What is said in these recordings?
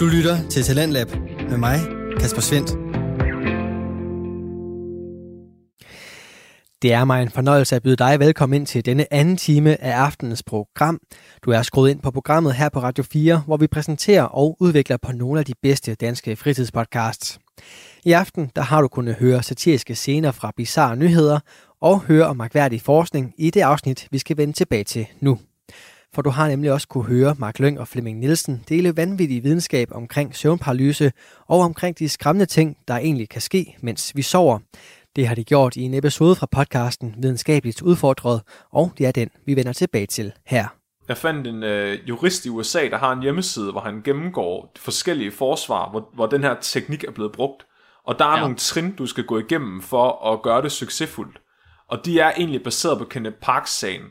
Du lytter til Talentlab med mig, Kasper Svendt. Det er mig en fornøjelse at byde dig velkommen ind til denne anden time af aftenens program. Du er skruet ind på programmet her på Radio 4, hvor vi præsenterer og udvikler på nogle af de bedste danske fritidspodcasts. I aften der har du kunnet høre satiriske scener fra bizarre nyheder og høre om magværdig forskning i det afsnit, vi skal vende tilbage til nu. For du har nemlig også kunne høre Mark Lyng og Flemming Nielsen dele vanvittig videnskab omkring søvnparalyse og omkring de skræmmende ting, der egentlig kan ske, mens vi sover. Det har de gjort i en episode fra podcasten Videnskabeligt Udfordret, og det er den, vi vender tilbage til her. Jeg fandt en øh, jurist i USA, der har en hjemmeside, hvor han gennemgår forskellige forsvar, hvor, hvor den her teknik er blevet brugt. Og der er ja. nogle trin, du skal gå igennem for at gøre det succesfuldt. Og de er egentlig baseret på Kenneth Parks-sagen.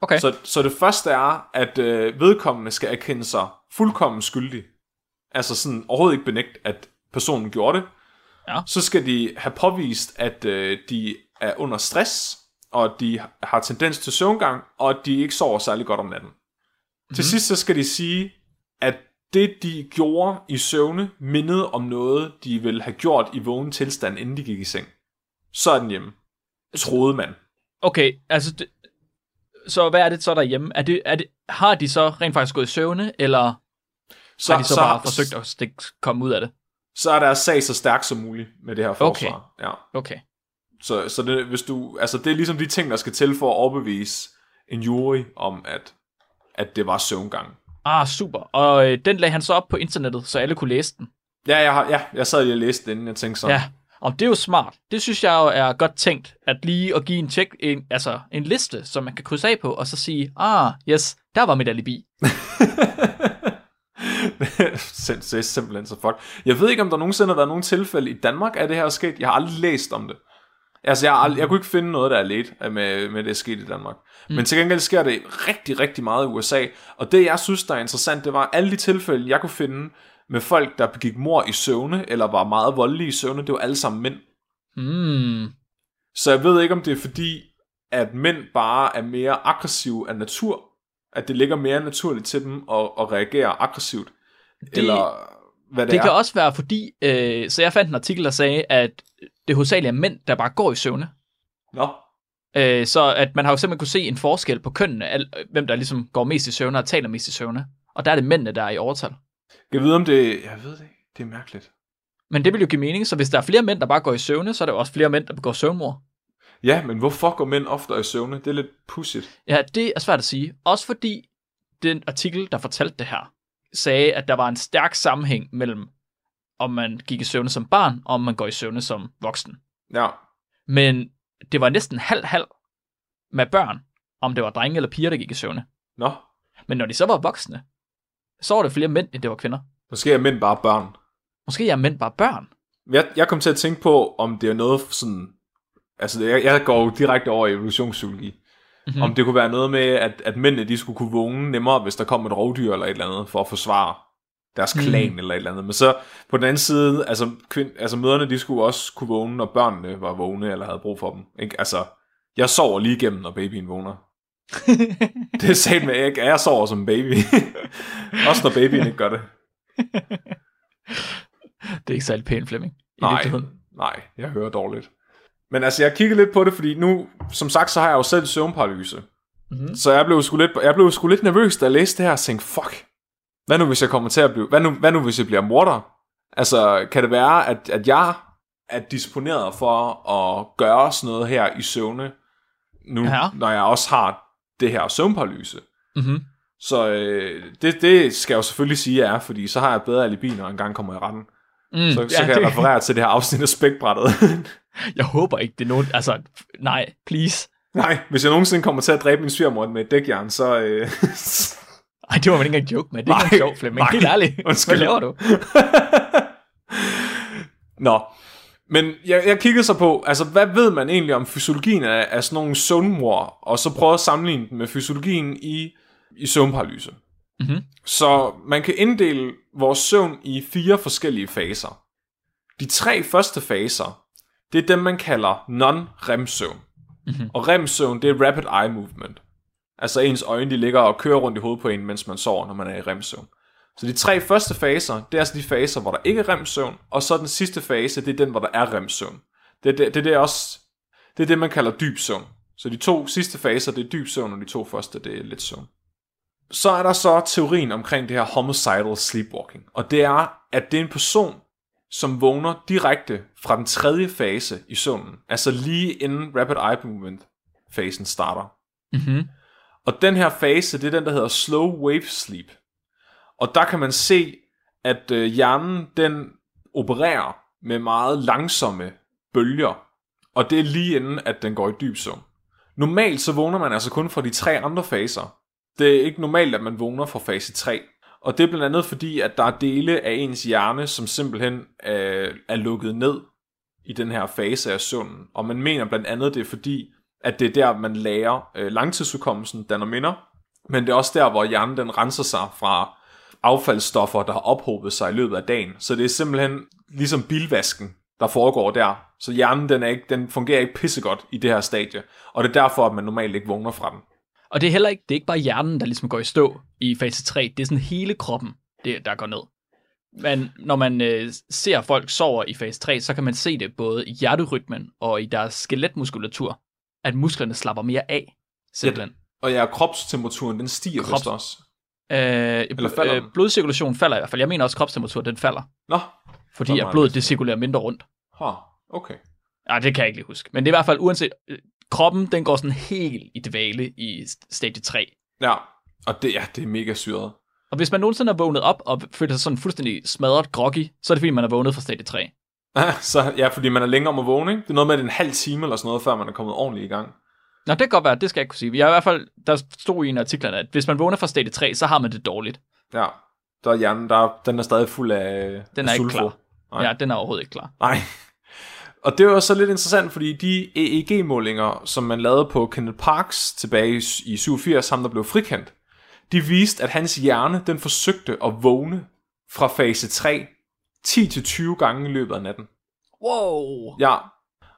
Okay. Så, så det første er, at øh, vedkommende skal erkende sig fuldkommen skyldig. Altså sådan overhovedet ikke benægt, at personen gjorde det. Ja. Så skal de have påvist, at øh, de er under stress, og de har tendens til søvngang, og de ikke sover særlig godt om natten. Mm-hmm. Til sidst så skal de sige, at det de gjorde i søvne, mindede om noget, de ville have gjort i vågen tilstand, inden de gik i seng. Så er den hjemme. Troede man. Okay, altså, det, så hvad er det så derhjemme? Er det, er det, har de så rent faktisk gået i søvne, eller så, har de så, så bare forsøgt at stikke, komme ud af det? Så er deres sag så stærk som muligt med det her forsvar. Okay. Ja. Okay. Så, så det, hvis du, altså det er ligesom de ting, der skal til for at overbevise en jury om, at, at det var søvngang. Ah, super. Og øh, den lagde han så op på internettet, så alle kunne læse den. Ja, jeg, har, ja, jeg sad lige og læste den, jeg tænkte sådan. Ja, og det er jo smart. Det synes jeg jo er godt tænkt, at lige at give en, check, en, altså en liste, som man kan krydse af på, og så sige, ah, yes, der var mit alibi. det er simpelthen så fuck. Jeg ved ikke, om der nogensinde har været nogen tilfælde i Danmark, af det her er sket. Jeg har aldrig læst om det. Altså, jeg, aldrig, jeg kunne ikke finde noget, der er let med, med det, er sket i Danmark. Mm. Men til gengæld sker det rigtig, rigtig meget i USA. Og det, jeg synes, der er interessant, det var alle de tilfælde, jeg kunne finde med folk, der begik mor i søvne, eller var meget voldelige i søvne, det var alle sammen mænd. Mm. Så jeg ved ikke, om det er fordi, at mænd bare er mere aggressive af natur, at det ligger mere naturligt til dem at, at reagere aggressivt, det, eller hvad det, det er. kan også være fordi, øh, så jeg fandt en artikel, der sagde, at det hovedsageligt er mænd, der bare går i søvne. Nå. Øh, så at man har jo simpelthen kunne se en forskel på kønnene, al, hvem der ligesom går mest i søvne og taler mest i søvne. Og der er det mændene, der er i overtal. Jeg ved om det... Jeg ved det ikke. Det er mærkeligt. Men det vil jo give mening, så hvis der er flere mænd, der bare går i søvne, så er der også flere mænd, der begår søvnmord. Ja, men hvorfor går mænd oftere i søvne? Det er lidt pudsigt. Ja, det er svært at sige. Også fordi den artikel, der fortalte det her, sagde, at der var en stærk sammenhæng mellem, om man gik i søvne som barn, og om man går i søvne som voksen. Ja. Men det var næsten halv-halv med børn, om det var drenge eller piger, der gik i søvne. Nå. Men når de så var voksne, så var det flere mænd, end det var kvinder. Måske er mænd bare børn. Måske er mænd bare børn. Jeg, jeg kom til at tænke på, om det er noget sådan... Altså, jeg, jeg går jo direkte over i evolutionspsykologi. Mm-hmm. Om det kunne være noget med, at, at mændene de skulle kunne vågne nemmere, hvis der kom et rovdyr eller et eller andet, for at forsvare deres klan mm. eller et eller andet. Men så på den anden side, altså, kvind, altså møderne, de skulle også kunne vågne, når børnene var vågne eller havde brug for dem. Ikke? Altså, jeg sover lige igennem, når babyen vågner. Det er sagt med, jeg, jeg sover som baby. også når babyen ikke gør det. det er ikke særlig pænt, Flemming. Nej, nej, jeg hører dårligt. Men altså, jeg kigger lidt på det, fordi nu, som sagt, så har jeg jo selv søvnparalyse. Mm-hmm. Så jeg blev, sgu lidt, jeg blev sgu lidt nervøs, da jeg læste det her, og tænkte, fuck, hvad nu hvis jeg kommer til at blive, hvad nu, hvad nu hvis jeg bliver morder? Altså, kan det være, at, at jeg er disponeret for at gøre sådan noget her i søvne, nu, ja. når jeg også har det her søvnparalyse? Mm-hmm. Så øh, det, det skal jeg jo selvfølgelig sige, at jeg er, fordi så har jeg bedre alibi, når jeg engang kommer i retten. Mm, så, så ja, kan det... jeg referere til det her afsnit af spækbrættet. jeg håber ikke, det er nogen... Altså, nej, please. Nej, hvis jeg nogensinde kommer til at dræbe min svigermor med et dækjern, så... Øh... Ej, det var man ikke engang joke med. Det er ikke sjovt, Flemming. Helt ærligt. Hvad laver du? Nå, men jeg, jeg kiggede så på, altså hvad ved man egentlig om fysiologien af, af sådan nogle søvnmor, og så prøve at sammenligne den med fysiologien i, i søvnparalyse. Mm-hmm. Så man kan inddele vores søvn i fire forskellige faser. De tre første faser, det er dem, man kalder non-REM-søvn. Mm-hmm. Og REM-søvn, det er rapid eye movement. Altså ens øjne, de ligger og kører rundt i hovedet på en, mens man sover, når man er i REM-søvn. Så de tre første faser, det er altså de faser, hvor der ikke er remsøvn, og så den sidste fase, det er den, hvor der er remsøvn. Det, det, det, det er også, det er det, man kalder dyb søvn. Så de to sidste faser, det er dyb søvn, og de to første, det er lidt søvn. Så er der så teorien omkring det her homicidal sleepwalking, og det er, at det er en person, som vågner direkte fra den tredje fase i søvnen, altså lige inden rapid eye movement fasen starter. Mm-hmm. Og den her fase, det er den, der hedder slow wave sleep. Og der kan man se, at øh, hjernen, den opererer med meget langsomme bølger. Og det er lige inden, at den går i dyb søvn. Normalt så vågner man altså kun fra de tre andre faser. Det er ikke normalt, at man vågner fra fase 3. Og det er blandt andet fordi, at der er dele af ens hjerne, som simpelthen er, er lukket ned i den her fase af søvnen. Og man mener blandt andet, det er fordi, at det er der, man lærer øh, langtidsudkommelsen, danner minder. Men det er også der, hvor hjernen den renser sig fra affaldsstoffer, der har ophobet sig i løbet af dagen. Så det er simpelthen ligesom bilvasken, der foregår der. Så hjernen den, er ikke, den fungerer ikke pissegodt i det her stadie. Og det er derfor, at man normalt ikke vågner fra den. Og det er heller ikke, det er ikke bare hjernen, der ligesom går i stå i fase 3. Det er sådan hele kroppen, det, der går ned. Men når man øh, ser folk sover i fase 3, så kan man se det både i hjerterytmen og i deres skeletmuskulatur, at musklerne slapper mere af. Simpelthen. Og ja, kropstemperaturen, den stiger vist også. Øh, Eller falder øh, den? blodcirkulationen falder i hvert fald. Jeg mener også, at kropstemperaturen den falder. Nå, Fordi at blodet det cirkulerer mindre rundt. ha, okay. Nej, det kan jeg ikke lige huske. Men det er i hvert fald uanset... øh, Kroppen, den går sådan helt i dvale i stadie 3. Ja, og det, ja, det er mega syret. Og hvis man nogensinde er vågnet op og føler sig sådan fuldstændig smadret groggy, så er det fordi, man er vågnet fra stadie 3. så ja, fordi man er længere om at vågne, ikke? Det er noget med, at det er en halv time eller sådan noget, før man er kommet ordentligt i gang. Nå, det kan godt være, det skal jeg ikke kunne sige. Jeg er i hvert fald, der stod i en af artiklerne, at hvis man vågner fra stadie 3, så har man det dårligt. Ja, der er hjernen, der, den er stadig fuld af Den af er ikke sulfo. klar. Nej. Ja, den er overhovedet ikke klar. Nej. Og det var så lidt interessant, fordi de EEG-målinger, som man lavede på Kenneth Parks tilbage i 87, ham der blev frikendt, de viste, at hans hjerne, den forsøgte at vågne fra fase 3 10-20 gange i løbet af natten. Wow! Ja.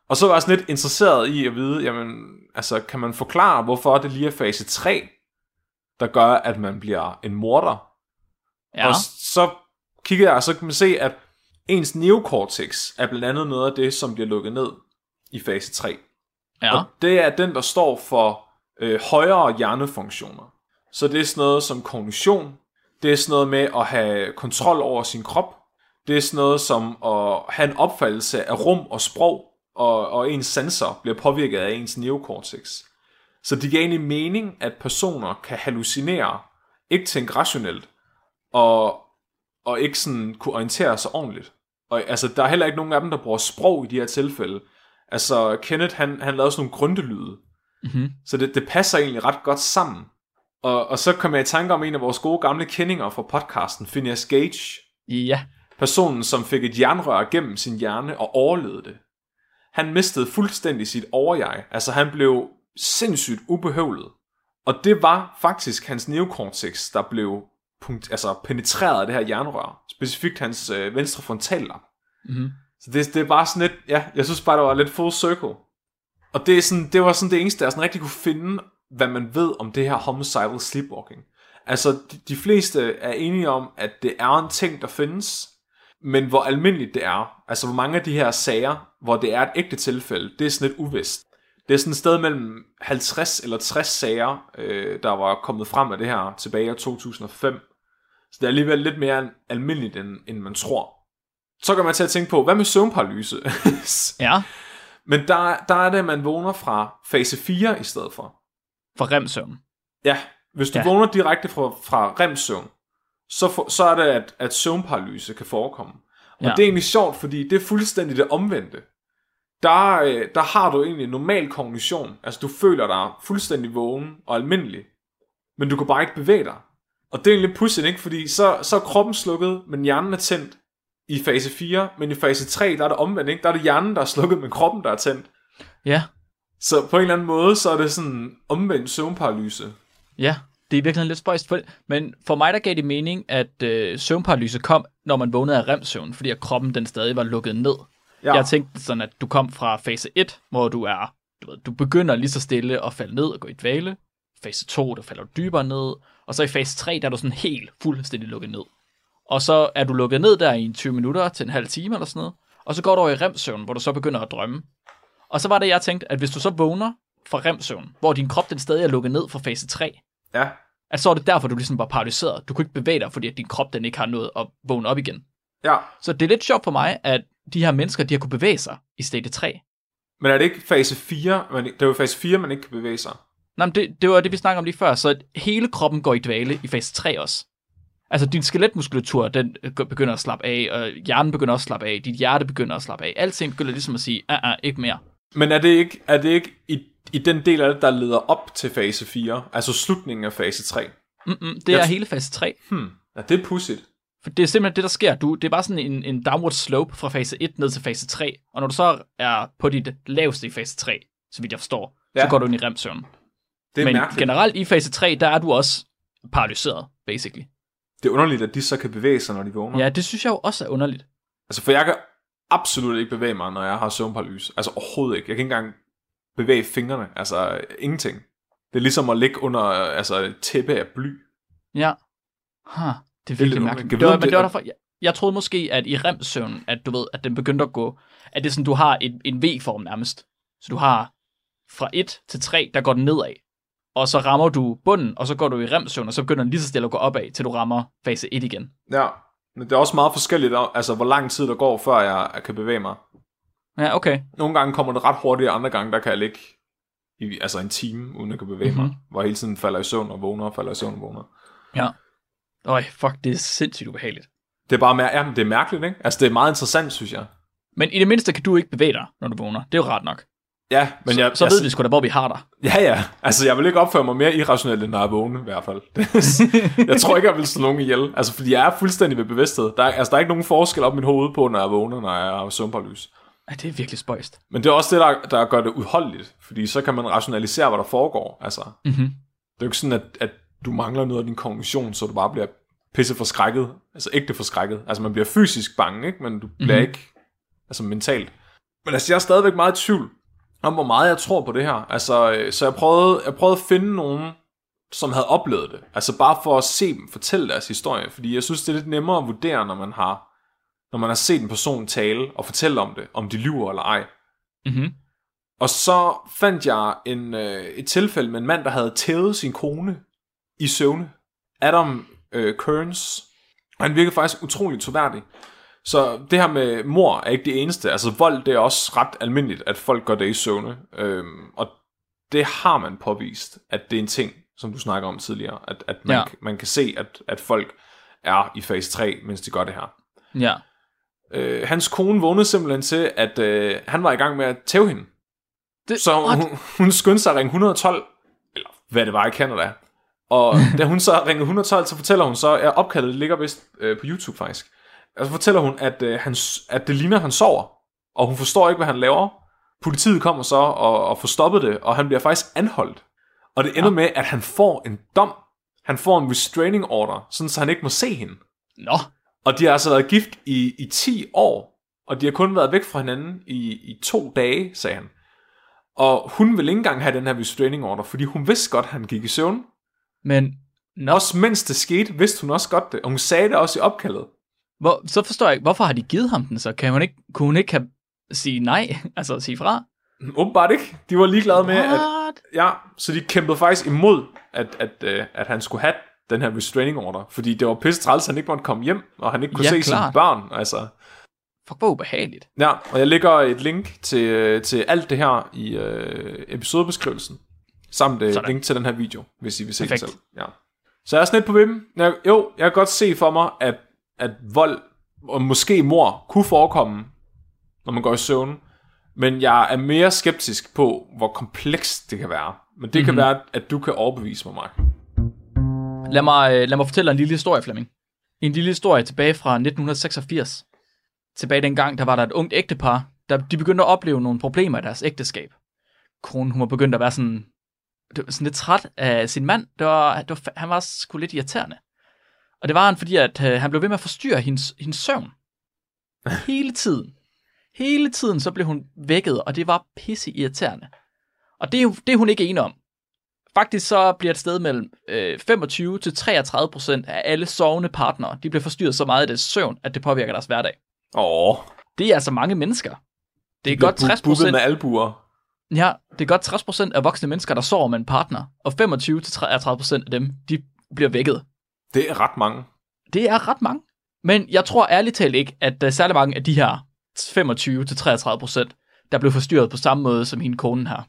Og så var jeg sådan lidt interesseret i at vide, jamen, altså, kan man forklare, hvorfor det lige er fase 3, der gør, at man bliver en morder? Ja, Og så kigger jeg, og så kan man se, at ens neocortex er blandt andet noget af det, som bliver lukket ned i fase 3. ja. Og det er den, der står for øh, højere hjernefunktioner. Så det er sådan noget som kognition, det er sådan noget med at have kontrol over sin krop, det er sådan noget som at have en opfattelse af rum og sprog, og, og ens sanser bliver påvirket af ens neocortex. Så det giver egentlig mening, at personer kan hallucinere, ikke tænke rationelt, og, og ikke sådan kunne orientere sig ordentligt. Og altså, der er heller ikke nogen af dem, der bruger sprog i de her tilfælde. Altså, Kenneth, han, han lavede sådan nogle grundelyde. Mm-hmm. Så det, det passer egentlig ret godt sammen. Og, og så kom jeg i tanke om en af vores gode gamle kendinger fra podcasten, Phineas Gage. Ja, Personen, som fik et jernrør gennem sin hjerne og overlevede det. Han mistede fuldstændig sit overjeg. Altså, han blev sindssygt ubehøvlet. Og det var faktisk hans neocortex, der blev punkt, altså penetreret af det her jernrør. Specifikt hans øh, venstre frontallap. mm-hmm. Så det, det var sådan lidt, ja, jeg synes bare, det var lidt full circle. Og det, er sådan, det var sådan det eneste, jeg sådan rigtig kunne finde, hvad man ved om det her homicidal sleepwalking. Altså, de, de fleste er enige om, at det er en ting, der findes, men hvor almindeligt det er, altså hvor mange af de her sager, hvor det er et ægte tilfælde, det er sådan lidt uvist. Det er sådan et sted mellem 50 eller 60 sager, øh, der var kommet frem af det her tilbage i 2005. Så det er alligevel lidt mere almindeligt, end, end man tror. Så kan man til at tænke på, hvad med søvnparalyse? ja, Men der, der er det, at man vågner fra fase 4 i stedet for. for remsøvn. Ja, hvis du Ja. ja. vågner direkte fra, fra remsøvn, så, for, så er det, at, at søvnparalyse kan forekomme. Og Ja. det er egentlig sjovt, fordi det er fuldstændig det omvendte. Der, øh, der har du egentlig normal kognition. Altså du føler dig fuldstændig vågen og almindelig. Men du kan bare ikke bevæge dig. Og det er egentlig pudsigt, ikke? Fordi så, så er kroppen slukket, men hjernen er tændt i fase 4. Men i fase 3, der er det omvendt, ikke? Der er det hjernen, der er slukket, men kroppen, der er tændt. Ja, Så på en eller anden måde, så er det sådan omvendt søvnparalyse. ja. Det er i virkeligheden lidt spøjst. For, men for mig der gav det mening, at øh, søvnparalyse kom, når man vågnede af remsøvn, fordi at kroppen den stadig var lukket ned. Ja. Jeg tænkte sådan, at du kom fra fase 1, hvor du er, du, ved, du begynder lige så stille at falde ned og gå i dvale. Fase 2, der falder du dybere ned. Og så i fase 3, der er du sådan helt fuldstændig lukket ned. og så er du lukket ned der i en 20 minutter til en halv time eller sådan noget, og så går du over i remsøvn, hvor du så begynder at drømme. Og så var det, jeg tænkte, at hvis du så vågner fra remsøvn, hvor din krop den stadig er lukket ned fra fase 3, Ja, at så er det derfor, du ligesom var paralyseret. Du kunne ikke bevæge dig, fordi at din krop den ikke har nået at vågne op igen. ja. Så det er lidt sjovt for mig, at de her mennesker, de har kunne bevæge sig i stadie 3. Men er det ikke fase 4? Man, det er jo fase 4, man ikke kan bevæge sig. Nej, men det, det var det, vi snakkede om lige før, så at hele kroppen går i dvale i fase 3 også. Altså, din skeletmuskulatur, den øh, begynder at slappe af, og hjernen begynder også at slappe af, dit hjerte begynder at slappe af. Alting begynder ligesom at sige, ah, ah, ikke mere. Men er det ikke, er det ikke i, i den del af det, der leder op til fase 4? Altså slutningen af fase 3? Mm-mm, det er Jeg- hele fase 3. Hmm, ja, det er pudsigt. For det er simpelthen det, der sker. Du, det er bare sådan en, en downward slope fra fase 1 ned til fase 3. Og når du så er på dit laveste i fase 3, så vidt jeg forstår, ja. Så går du ind i remsøvn. Det er Men mærkeligt. generelt i fase 3, der er du også paralyseret, basically. Det er underligt, at de så kan bevæge sig, når de vågner. Ja, det synes jeg jo også er underligt. Altså, for jeg kan absolut ikke bevæge mig, når jeg har søvnparalyse. Altså overhovedet ikke. Jeg kan ikke engang bevæge fingrene. Altså ingenting. Det er ligesom at ligge under altså, et tæppe af bly. Ja. Huh, det er virkelig underligt. mærkeligt. Kan Det var, men det det- var derfor, jeg, jeg troede måske, at i remsøvn, at du ved, at den begyndte at gå, at det er sådan, du har en, en V-form nærmest. Så du har fra 1 til 3, der går den nedad. Og så rammer du bunden, og så går du i remsøvn, og så begynder den lige så stille at gå opad, til du rammer fase 1 igen. Ja. Men det er også meget forskelligt, altså hvor lang tid der går, før jeg, kan bevæge mig. Ja, okay. Nogle gange kommer det ret hurtigt, og andre gange, der kan jeg ligge i, altså en time, uden at kunne bevæge mm-hmm. mig. Mhm. Hvor jeg hele tiden falder i søvn og vågner, og falder i søvn og vågner. Ja. Øj, fuck, det er sindssygt ubehageligt. Det er bare mær- ja, det er mærkeligt, ikke? Altså, det er meget interessant, synes jeg. Men i det mindste kan du ikke bevæge dig, når du vågner. Det er jo rart nok. Ja, men så, jeg, så jeg, ved vi sgu da, hvor vi har dig. Ja, ja. Altså, jeg vil ikke opføre mig mere irrationelt, end jeg er vågen, i hvert fald. jeg tror ikke, jeg vil slå nogen ihjel. Altså, fordi jeg er fuldstændig ved bevidsthed. Der er, altså, der er ikke nogen forskel op i mit hoved på, når jeg er vågen, og når jeg har søvnparalys. Ja, det er virkelig spøjst. Men det er også det, der, der gør det udholdeligt. Fordi så kan man rationalisere, hvad der foregår. Altså, Mm-hmm. det er jo ikke sådan, at, at du mangler noget af din kognition, så du bare bliver pisse forskrækket. Altså ægte forskrækket. Altså man bliver fysisk bange, ikke? men du bliver Mhm. ikke altså mentalt. Men altså jeg er stadigvæk meget i tvivl om, hvor meget jeg tror på det her. Altså, øh, så jeg prøvede, jeg prøvede at finde nogen, som havde oplevet det. Altså bare for at se dem fortælle deres historie. Fordi jeg synes, det er lidt nemmere at vurdere, når man har, når man har set en person tale og fortælle om det, om de lyver eller ej. Mm-hmm. Og så fandt jeg en, øh, et tilfælde med en mand, der havde tævet sin kone i søvne. Adam øh, Kearns. Og han virkede faktisk utrolig troværdig. Så det her med mor er ikke det eneste. Altså vold, det er også ret almindeligt, at folk gør det i søvne. Øhm, og det har man påvist, at det er en ting, som du snakker om tidligere. At, at man, Ja. man kan se, at, at folk er i fase 3, mens de gør det her. Ja. Øh, hans kone vågnede simpelthen til, at øh, han var i gang med at tæve hende. Det, Så what? hun, hun skyndte sig at ringe 112, eller hvad det var i Canada. Og da hun så ringede 112, så fortæller hun så, at opkaldet ligger vist øh, på YouTube faktisk. Og så fortæller hun, at, øh, han, at det ligner, at han sover. Og hun forstår ikke, hvad han laver. Politiet kommer så og, og får stoppet det, og han bliver faktisk anholdt. Og det ender Ja. med, at han får en dom. Han får en restraining order, sådan så han ikke må se hende. Nå, Og de har altså været gift i, i 10 år, og de har kun været væk fra hinanden i, i to dage, sagde han. Og hun ville ikke engang have den her restraining order, fordi hun vidste godt, at han gik i søvn. men nå, Også mens det skete, vidste hun også godt det, og hun sagde det også i opkaldet. Hvor, så forstår jeg ikke, hvorfor har de givet ham den så? Kan hun ikke, kunne hun ikke have, sige nej, altså sige fra? Åbenbart ikke. De var ligeglade med, at, What? ja, så de kæmpede faktisk imod, at, at, at, at han skulle have den her restraining order. Fordi det var pisse træls, at han ikke måtte komme hjem, og han ikke kunne Ja, se klart. sine børn. Altså. Fuck, hvor ubehageligt. Ja, og jeg lægger et link til, øh, til alt det her i øh, episodebeskrivelsen. Samt et Sådan. link til den her video, hvis I vil se Perfekt. det selv. Ja. Så jeg er sådan lidt på vimmen. Jeg, jo, jeg kan godt se for mig, at, at vold og måske mor kunne forekomme, når man går i søvn. Men jeg er mere skeptisk på, hvor komplekst det kan være. Men det mm-hmm. kan Mhm. være, at du kan overbevise mig, Mark. Lad mig, øh, lad mig fortælle en lille historie, Flemming. En lille historie tilbage fra 1986. Tilbage dengang, der var der et ungt ægtepar, der de begyndte at opleve nogle problemer i deres ægteskab. Konen, hun var begyndt at være sådan, sådan lidt træt af sin mand. Det var, det var, han var sgu lidt irriterende. Og det var han, fordi at, øh, han blev ved med at forstyrre hendes, hendes søvn. Hele tiden. Hele tiden så blev hun vækket, og det var pisse irriterende. Og det er, det er hun ikke enig om. Faktisk så bliver et sted mellem øh, 25 til 33 procent af alle sovende partnere, de bliver forstyrret så meget af deres søvn, at det påvirker deres hverdag. Åh, Det er altså mange mennesker. Det er godt 60 Bukket procent. med albuer. Ja, det er godt 60 procent af voksne mennesker, der sover med en partner, og 25 til 33 procent af dem, de bliver vækket. Det er ret mange. Det er ret mange. Men jeg tror ærligt talt ikke, at der er særlig mange af de her 25 til 33 procent, der blev forstyrret på samme måde som hende konen her.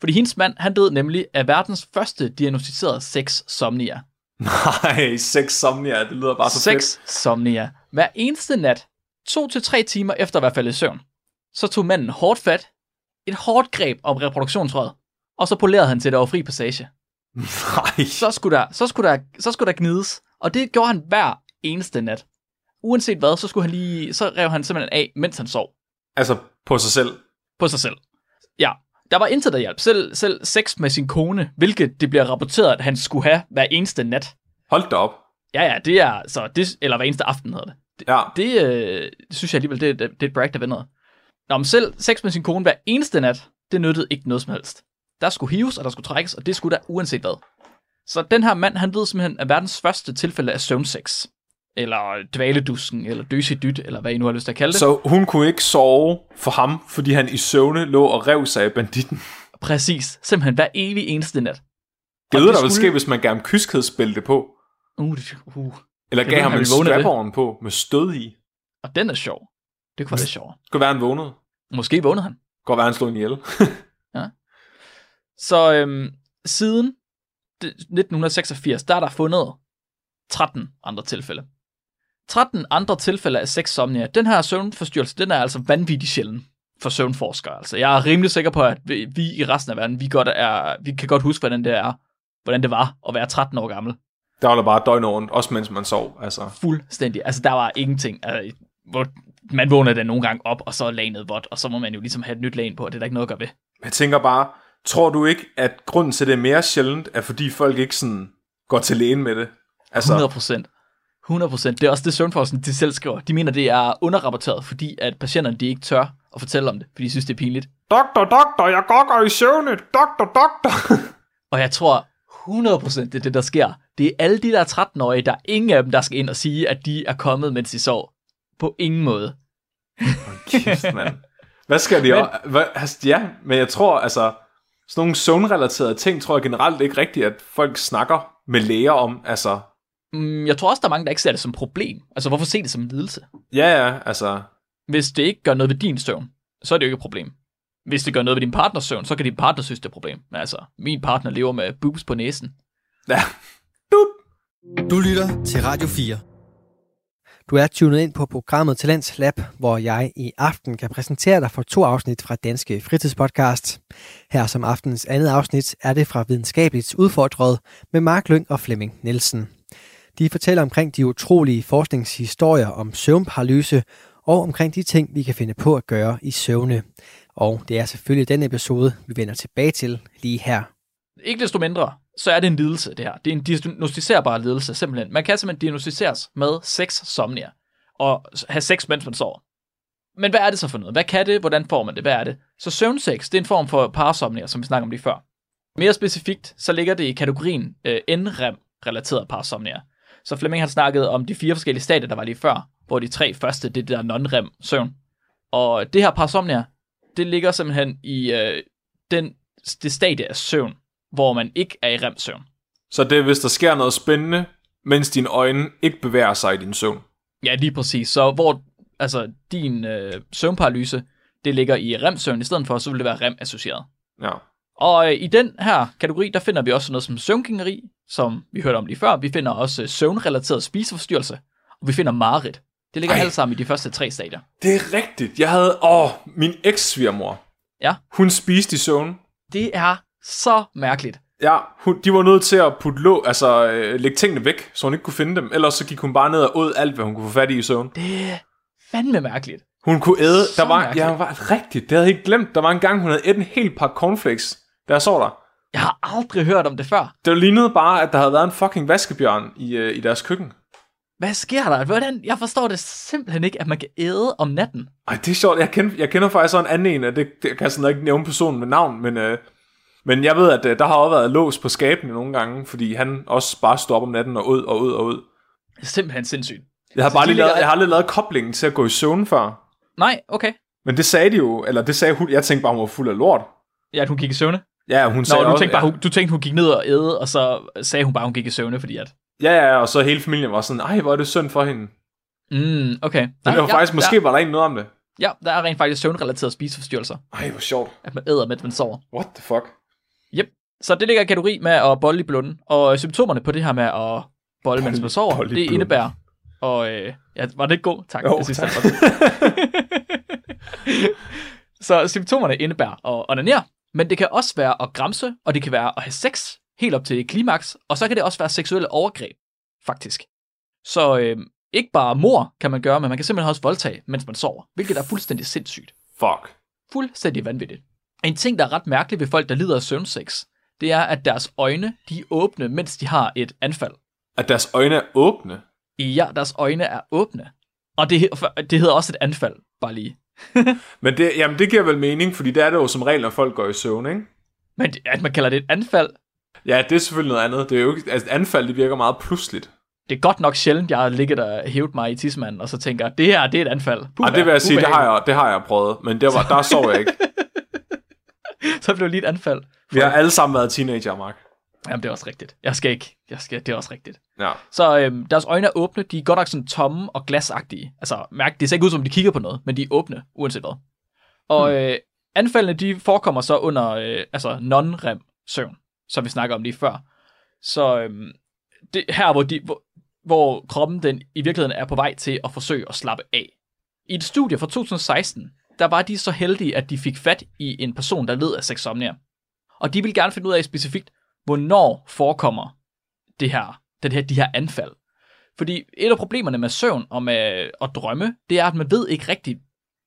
Fordi hendes mand, han døde nemlig af verdens første diagnostiserede sex somnia. Nej, sex somnia, det lyder bare så Sex somnia. Hver eneste nat, to til tre timer efter at være faldet i søvn, så tog manden hårdt fat, et hårdt greb om reproduktionsrøret, og så polerede han til det over fri passage. Nej, Så skulle, der, så, skulle der, så skulle der gnides, og det gjorde han hver eneste nat. Uanset hvad, så, skulle han lige, så rev han simpelthen af, mens han sov altså på sig selv. på sig selv. Ja, der var intet, der hjalp. Selv, selv sex med sin kone, hvilket det bliver rapporteret, at han skulle have hver eneste nat. Hold da op. Ja, ja, det er så det, eller hver eneste aften hedder det. Ja, Det, øh, det synes jeg alligevel, det, det, det er et brag, der ved noget. Nå, men selv sex med sin kone hver eneste nat, det nyttede ikke noget som helst. Der skulle hives, og der skulle trækkes, og det skulle der uanset hvad. Så den her mand, han ved simpelthen af verdens første tilfælde af søvnsex. Eller dvaledusken, eller døse dyt, eller hvad I nu har lyst til at kalde det. så hun kunne ikke sove for ham, fordi han i søvne lå og rev sig af banditten. Præcis. Simpelthen hver evig eneste nat. Det Og ved det der vil skulle- ske, hvis man gav ham kyskhedsbælte på. Uh, det, uh. Eller gav ham en det. strap på med stød i. Og den er sjov. Det kunne være lidt sjovere. Det kunne være, han vågnede. Måske vågnede han. Godt være, han slog en ihjel. Så øhm, siden det- 1986, der er der fundet 13 andre tilfælde. 13 andre tilfælde af sexsomnia. Den her søvnforstyrrelse, den er altså vanvittig sjælden for søvnforskere. Altså, jeg er rimelig sikker på, at vi, vi i resten af verden, vi, godt er, vi kan godt huske, hvordan det er, hvordan det var at være 13 år gammel. Der var der bare døgn rundt, også mens man sov. Altså. Fuldstændig. Altså, der var ingenting. Altså, hvor man vågner da nogle gange op, og så er lanet vådt, og så må man jo ligesom have et nyt lag på, og det er der ikke noget at gøre ved. Jeg tænker bare, tror du ikke, at grunden til, at det er mere sjældent, er fordi folk ikke sådan går til lægen med det? Altså, 100 procent. 100 procent. Det er også det, Søvnforskning de selv skriver. De mener, det er underrapporteret, fordi at patienterne de ikke tør at fortælle om det, fordi de synes, det er pinligt. doktor, doktor, jeg gokker i søvne, doktor, doktor. Og jeg tror 100 procent, det er det, der sker. Det er alle de der 13-årige, der er ingen af dem, der skal ind og sige, at de er kommet, mens de sov. På ingen måde. Kæft, mand. Hvad skal de Men-? Hvad, altså, ja, men jeg tror, altså, sådan nogle søvnrelaterede ting, tror jeg generelt ikke rigtigt, at folk snakker med læger om. Altså, Mm, Jeg tror også, der er mange, der ikke ser det som et problem. Altså, hvorfor se det som en lidelse? ja, ja, altså, Hvis det ikke gør noget ved din søvn, så er det jo ikke et problem. Hvis det gør noget ved din partners søvn, så kan din partner synes, det er et problem. Men altså, min partner lever med boobs på næsen. ja. Du lytter til Radio 4. Du er tunet ind på programmet Talents Lab, hvor jeg i aften kan præsentere dig for to afsnit fra Danske Fritidspodcast. Her som aftens andet afsnit er det fra Videnskabeligt Udfordret med Mark Lyng og Flemming Nielsen. De fortæller omkring de utrolige forskningshistorier om søvnparalyse og omkring de ting, vi kan finde på at gøre i søvne. Og det er selvfølgelig den episode, vi vender tilbage til lige her. Ikke desto mindre, så er det en lidelse, det her. Det er en diagnostiserbar lidelse, simpelthen. Man kan simpelthen diagnostiseres med sex somnia, og have sex, mens man sover. Men hvad er det så for noget? Hvad kan det? Hvordan får man det? Hvad er det? Så søvnsex, det er en form for parasomnia, som vi snakker om lige før. Mere specifikt, så ligger det i kategorien øh, NREM-relateret parasomnia. Så Flemming har snakket om de fire forskellige stadier, der var lige før, hvor de tre første, det er der non-REM-søvn. Og det her parasomnia, det ligger simpelthen i øh, den, det stadie af søvn, hvor man ikke er i REM-søvn. Så det er, hvis der sker noget spændende, mens dine øjne ikke bevæger sig i din søvn. Ja, lige præcis. Så hvor altså, din øh, søvnparalyse, det ligger i REM-søvn i stedet for, så vil det være REM-associeret. Ja. Og øh, i den her kategori, der finder vi også noget som søvngængeri, som vi hørte om lige før. Vi finder også øh, søvnrelateret spiseforstyrrelse, og vi finder mareridt. Det ligger Ej. alt sammen i de første tre stadier. Det er rigtigt. Jeg havde, åh, min eks-svigermor. Ja. Hun spiste i søvn. Det er så mærkeligt. Ja, hun, de var nødt til at putte lå, altså øh, lægge tingene væk, så hun ikke kunne finde dem. Ellers så gik hun bare ned og åd alt, hvad hun kunne få fat i i søvn. Det er fandme mærkeligt. Hun kunne æde, Så der var, mærkeligt. ja, var rigtigt, det havde jeg ikke glemt. Der var en gang, hun havde et en hel pakke cornflakes, da jeg så der. Jeg har aldrig hørt om det før. Det lignede bare, at der havde været en fucking vaskebjørn i, øh, i deres køkken. Hvad sker der? Hvordan? Jeg forstår det simpelthen ikke, at man kan æde om natten. Ej, det er sjovt. Jeg kender, jeg kender faktisk sådan en anden en, og det, det kan jeg sådan ikke nævne personen med navn, men øh, Men jeg ved, at øh, der har også været lås på skabene nogle gange, fordi han også bare står op om natten og ud og ud og ud. Det er simpelthen sindssygt. Jeg har bare lige lavet, ligger- jeg har aldrig lavet koblingen til at gå i søvn før. Nej, okay. Men det sagde de jo, eller det sagde hun, jeg tænkte bare, hun var fuld af lort. Ja, at hun gik i søvne. Ja, hun sagde Nå, du også, tænkte, bare, ja. hun, du tænkte, hun gik ned og æde, og så sagde hun bare, hun gik i søvne, fordi at... Ja, ja, og så hele familien var sådan, ej, hvor er det synd for hende. Men Mm, okay. det var faktisk, måske var der ikke noget om det. Ja, der er rent faktisk søvnrelaterede spiseforstyrrelser, Ej, hvor sjovt. at man æder, mens man sover. What the fuck? Så det ligger i kategori med at bolle i blunden. Og symptomerne på det her med at bolle, mens man sover, det indebærer... Og øh, ja, var det ikke god? Tak. Jo, jeg synes, tak. det var- så symptomerne indebærer at onanere, men det kan også være at gramse, og det kan være at have sex, helt op til klimaks, og så kan det også være seksuelle overgreb, faktisk. Så øh, ikke bare mor kan man gøre, men man kan simpelthen også voldtage, mens man sover, hvilket er fuldstændig sindssygt. Fuck. Fuldstændig vanvittigt. En ting, der er ret mærkelig ved folk, der lider af søvnsex, det er, at deres øjne, de er åbne, mens de har et anfald. At deres øjne er åbne. Ja, deres øjne er åbne. Og det, det hedder også et anfald, bare lige. Men det, jamen, det giver vel mening, fordi det er det jo som regel, når folk går i søvn, ikke? Men at man kalder det et anfald, Ja, det er selvfølgelig noget andet. Det er jo ikke, altså, anfald, det virker meget pludseligt. det er godt nok sjældent, jeg har ligget og hævet mig i tidsmanden, og så tænker, det her, det er et anfald. Puh, Og det vil jeg sige, det har jeg, det har jeg prøvet, men det var, der sov jeg ikke. Så blev det lige et anfald. Vi har alle sammen været teenager, Mark. Jamen, det er også rigtigt. Jeg skal ikke. Jeg skal, det er også rigtigt. Ja. Så øhm, deres øjne er åbne, de er godt nok sådan tomme og glasagtige. Altså, mærk, det ser ikke ud som, om de kigger på noget, men de er åbne, uanset hvad. Og Hmm. øh, anfaldene, de forekommer så under øh, altså non-rem søvn, som vi snakker om lige før. Så øhm, det her, hvor, de, hvor, hvor kroppen den i virkeligheden er på vej til at forsøge at slappe af. I et studie fra 2016, der var de så heldige, at de fik fat i en person, der led af sexomnia. Og de ville gerne finde ud af specifikt, hvornår forekommer det her, det her, de her anfald. Fordi et af problemerne med søvn og med at drømme, det er, at man ved ikke rigtigt,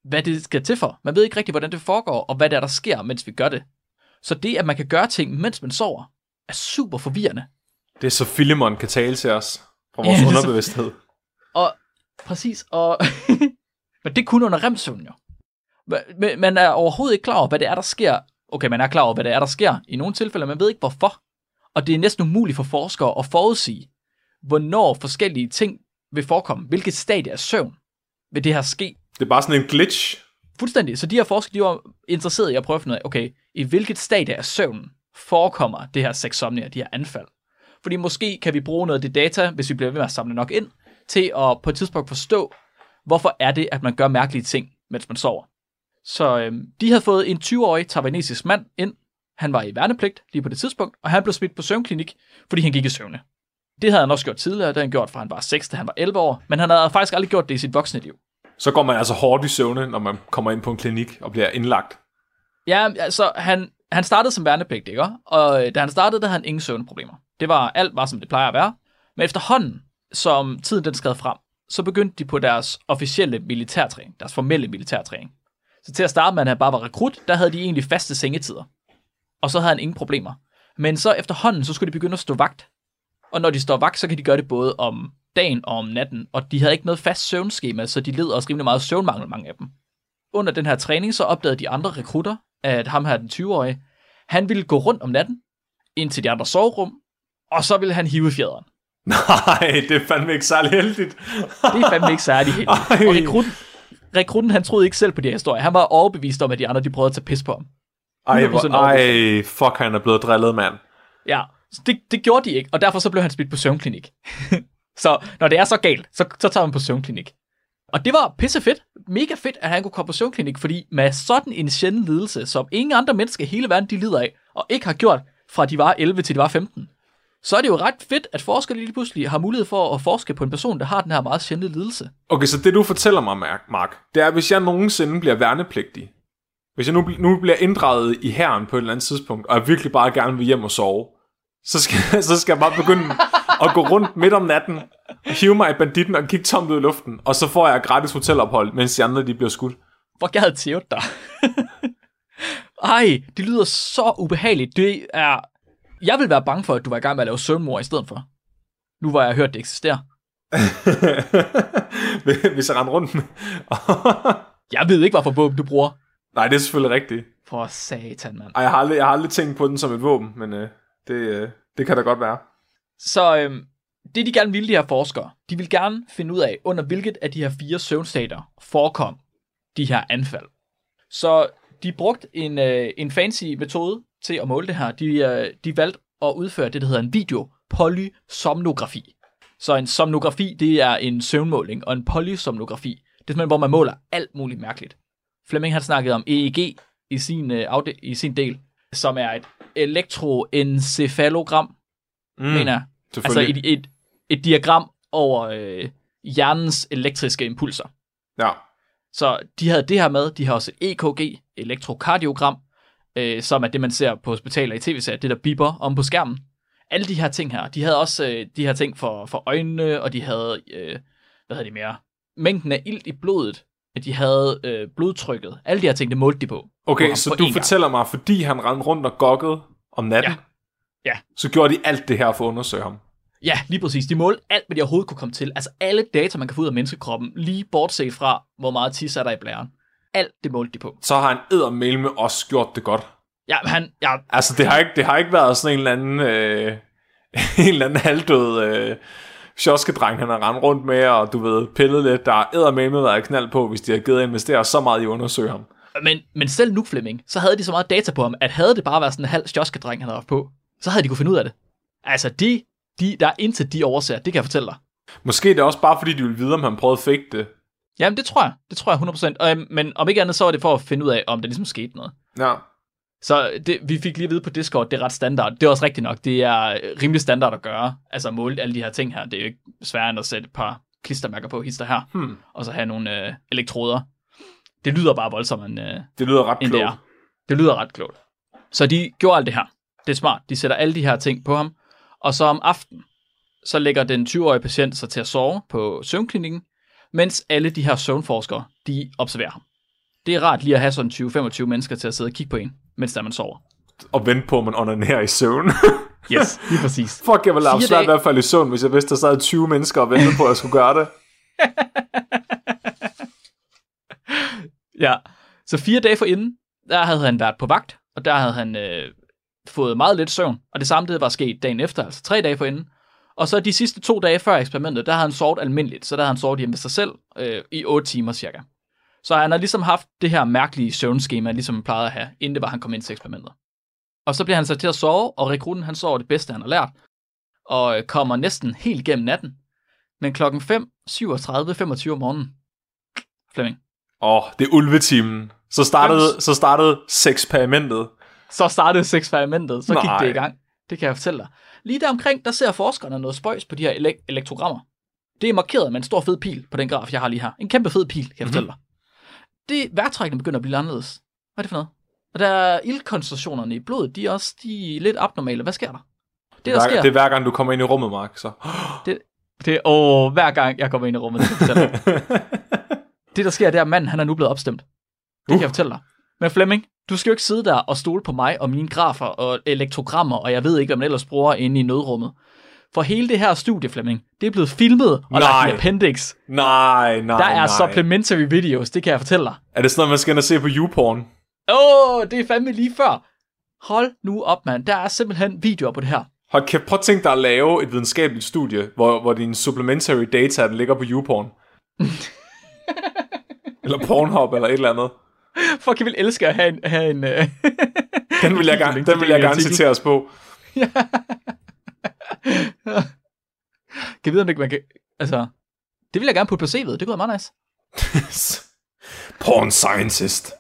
hvad det skal til for. Man ved ikke rigtigt, hvordan det foregår, og hvad der, er, der sker, mens vi gør det. Så det, at man kan gøre ting, mens man sover, er super forvirrende. Det er så Filemon kan tale til os fra vores Ja, er så- underbevidsthed. Og præcis, og men det er kun under remsøvn jo. Man er overhovedet ikke klar over, hvad det er, der sker. Okay, man er klar over, hvad det er, der sker i nogle tilfælde, man ved ikke hvorfor. Og det er næsten umuligt for forskere at forudsige, hvornår forskellige ting vil forekomme. Hvilket stadie af søvn vil det her ske. Det er bare sådan en glitch. Fuldstændig. Så de her forskere, de var interesseret i at prøve at finde ud af, okay, i hvilket stadie af søvnen forekommer det her sexsomnia, de her anfald. Fordi måske kan vi bruge noget af det data, hvis vi bliver ved med at samle nok ind, til at på et tidspunkt forstå, hvorfor er det, at man gør mærkelige ting, mens man sover. Så øhm, de havde fået en 20-årig taiwanesisk mand ind. Han var i værnepligt lige på det tidspunkt, og han blev smidt på søvnklinik, fordi han gik i søvne. Det havde han også gjort tidligere, det havde han gjort fra han var 6 til han var 11 år, men han havde faktisk aldrig gjort det i sit voksne liv. Så går man altså hårdt i søvne, når man kommer ind på en klinik og bliver indlagt. Ja, altså, han, han startede som værnepligt, ikke? Og øh, da han startede, der havde han ingen søvnproblemer. Det var, alt var, som det plejer at være. Men efterhånden, som tiden den skred frem, så begyndte de på deres officielle militærtræning, deres formelle militærtræning. Så til at starte med, at han bare var rekrut, der havde de egentlig faste sengetider. Og så havde han ingen problemer. Men så efterhånden, så skulle de begynde at stå vagt. Og når de står vagt, så kan de gøre det både om dagen og om natten. Og de havde ikke noget fast søvnskema, så de led også rimelig meget søvnmangel, mange af dem under den her træning, så opdagede de andre rekrutter, at ham her, den 20-årige, han ville gå rundt om natten, ind til de andre soverum, og så ville han hive fjederen. Nej, det er fandme ikke særlig heldigt. Det er fandme ikke særlig heldigt. Ej. Og rekrutten, rekrutten, han troede ikke selv på de her historier. Han var overbevist om, at de andre, de prøvede at tage pis på ham. Ej, 100% hvor, ej, fuck, han er blevet drillet, mand. Ja, så det, det gjorde de ikke, og derfor så blev han smidt på søvnklinik. så når det er så galt, så, så tager man på søvnklinik. Og det var pisse fedt, mega fedt, at han kunne komme på søvnklinik, fordi med sådan en sjælden lidelse, som ingen andre mennesker i hele verden de lider af, og ikke har gjort fra de var 11 til de var 15, så er det jo ret fedt, at forskere lige pludselig har mulighed for at forske på en person, der har den her meget sjældne lidelse. Okay, så det du fortæller mig, Mark, det er, hvis jeg nogensinde bliver værnepligtig, hvis jeg nu, nu bliver inddraget i herren på et eller andet tidspunkt, og jeg virkelig bare gerne vil hjem og sove, så skal, så skal jeg bare begynde at gå rundt midt om natten, hive mig i banditten og kigge tomt ud i luften, og så får jeg gratis hotelophold, mens de andre de bliver skudt. Hvor gad tævet dig. Ej, det lyder så ubehageligt. Det er... Jeg vil være bange for, at du var i gang med at lave søvnmor i stedet for. Nu hvor jeg hørt, det eksisterer. hvis jeg render rundt med... Jeg ved ikke, hvorfor våben du bruger. Nej, det er selvfølgelig rigtigt. For satan, mand. Ej, jeg har aldrig, jeg har aldrig tænkt på den som et våben, men øh, det, øh, det kan da godt være. Så øhm, det de gerne ville, de her forskere, de vil gerne finde ud af, under hvilket af de her fire søvnstater forekom de her anfald. Så de brugte en, øh, en fancy metode til at måle det her. De, øh, de valgte at udføre det, der hedder en videopolysomnografi. Så en somnografi, det er en søvnmåling, og en polysomnografi, det er simpelthen, hvor man måler alt muligt mærkeligt. Flemming har snakket om EEG i sin, øh, afde- i sin del, som er et elektroencefalogram, mm, mener jeg. Altså et, et, et diagram over øh, hjernens elektriske impulser. Ja. Så de havde det her med, de har også et EKG, elektrokardiogram, øh, som er det, man ser på hospitaler i tv-serier, det der biber om på skærmen. Alle de her ting her, de havde også øh, de her ting for, for øjnene, og de havde, øh, hvad hedder de mere, mængden af ilt i blodet, at de havde øh, blodtrykket. Alle de her ting, det målte de på. Okay, på så du fortæller gang. mig, fordi han rendte rundt og gokkede om natten, Ja. Ja. så gjorde de alt det her for at undersøge ham. Ja, lige præcis. De målte alt, hvad de overhovedet kunne komme til. Altså alle data, man kan få ud af menneskekroppen, lige bortset fra, hvor meget tis er der i blæren. Alt det målte de på. Så har han eddermel med også gjort det godt. Ja, han, ja, Altså, det har ikke, det har ikke været sådan en eller anden, øh, en eller anden halvdød øh, sjoskedreng, han har rendt rundt med, og du ved, pillet lidt. Der er eddermel med været knald på, hvis de har givet at investere så meget i at undersøge ham. Men, men selv nu, Flemming, så havde de så meget data på ham, at havde det bare været sådan en halv stjoskedreng, han havde haft på, så havde de kunne finde ud af det. Altså, de, de, der er intet de overser, det kan jeg fortælle dig. Måske det er også bare, fordi de vil vide, om han prøvede at fake det. Jamen, det tror jeg. Det tror jeg 100%. Og, øhm, men om ikke andet, så var det for at finde ud af, om der ligesom skete noget. Ja. Så det, vi fik lige at vide på Discord, det er ret standard. Det er også rigtigt nok. Det er rimelig standard at gøre. Altså måle alle de her ting her. Det er jo ikke sværere end at sætte et par klistermærker på hister her. Hmm. Og så have nogle øh, elektroder. Det lyder bare voldsomt, end, øh, Det lyder ret end det klogt. er. Det lyder ret klogt. Så de gjorde alt det her. Det er smart. De sætter alle de her ting på ham. Og så om aftenen, så lægger den 20-årige patient sig til at sove på søvnklinikken, mens alle de her søvnforskere, de observerer ham. Det er rart lige at have sådan 20-25 mennesker til at sidde og kigge på en, mens der man sover. Og vente på, at man onanerer i søvn. Yes, lige præcis. Fuck, jeg ville have svært i hvert fald i søvn, hvis jeg vidste, der sad 20 mennesker og ventede på, at jeg skulle gøre det. Ja, så fire dage forinden, der havde han været på vagt, og der havde han øh, fået meget lidt søvn, og det samme det var sket dagen efter, altså tre dage forinden. Og så de sidste to dage før eksperimentet, der havde han sovet almindeligt, så der havde han sovet hjemme ved sig selv øh, i 8 timer cirka. Så han har ligesom haft det her mærkelige søvnskema, ligesom han plejede at have, inden det var, han kom ind til eksperimentet. Og så bliver han sat til at sove, og rekruten han sover det bedste, han har lært, og øh, kommer næsten helt gennem natten. Men klokken 5, 37, 25 om morgenen, Flemming, Åh, oh, det er ulvetimen. Så startede, så startede seksperimentet. så startede eksperimentet, så gik Nej. det i gang. Det kan jeg fortælle dig. Lige der omkring, der ser forskerne noget spøjs på de her elek- elektrogrammer. Det er markeret med en stor fed pil på den graf, jeg har lige her. En kæmpe fed pil, kan jeg fortælle dig. Det vejrtrækningen begynder at blive anderledes. Hvad er det for noget? Og der er ildkoncentrationerne i blodet, de er også de er lidt abnormale. Hvad sker der? Det, der hver, sker, det er hver gang, du kommer ind i rummet, Mark. Så. det er, åh, hver gang jeg kommer ind i rummet, det, kan det der sker, det er, at manden han er nu blevet opstemt. Det kan Uh. jeg fortælle dig. Men Flemming, du skal jo ikke sidde der og stole på mig og mine grafer og elektrogrammer, og jeg ved ikke, hvad man ellers bruger inde i nødrummet. For hele det her studie, Flemming, det er blevet filmet og Nej. lagt i appendix. nej, nej, Der er nej. supplementary videos, det kan jeg fortælle dig. Er det sådan noget, man skal ind og se på YouPorn? Åh, oh, det er fandme lige før. Hold nu op, mand. Der er simpelthen videoer på det her. Hold kæft, prøv at tænke dig at lave et videnskabeligt studie, hvor, hvor din supplementary data den ligger på YouPorn. eller Pornhub, eller et eller andet. Fuck, jeg vil elske at have en... Have en uh... Den vil jeg, gerne, den vil jeg gerne citere os på. kan jeg vide, om det, man kan... Altså, det vil jeg gerne putte på CV'et. Det kunne være meget nice. Porn scientist.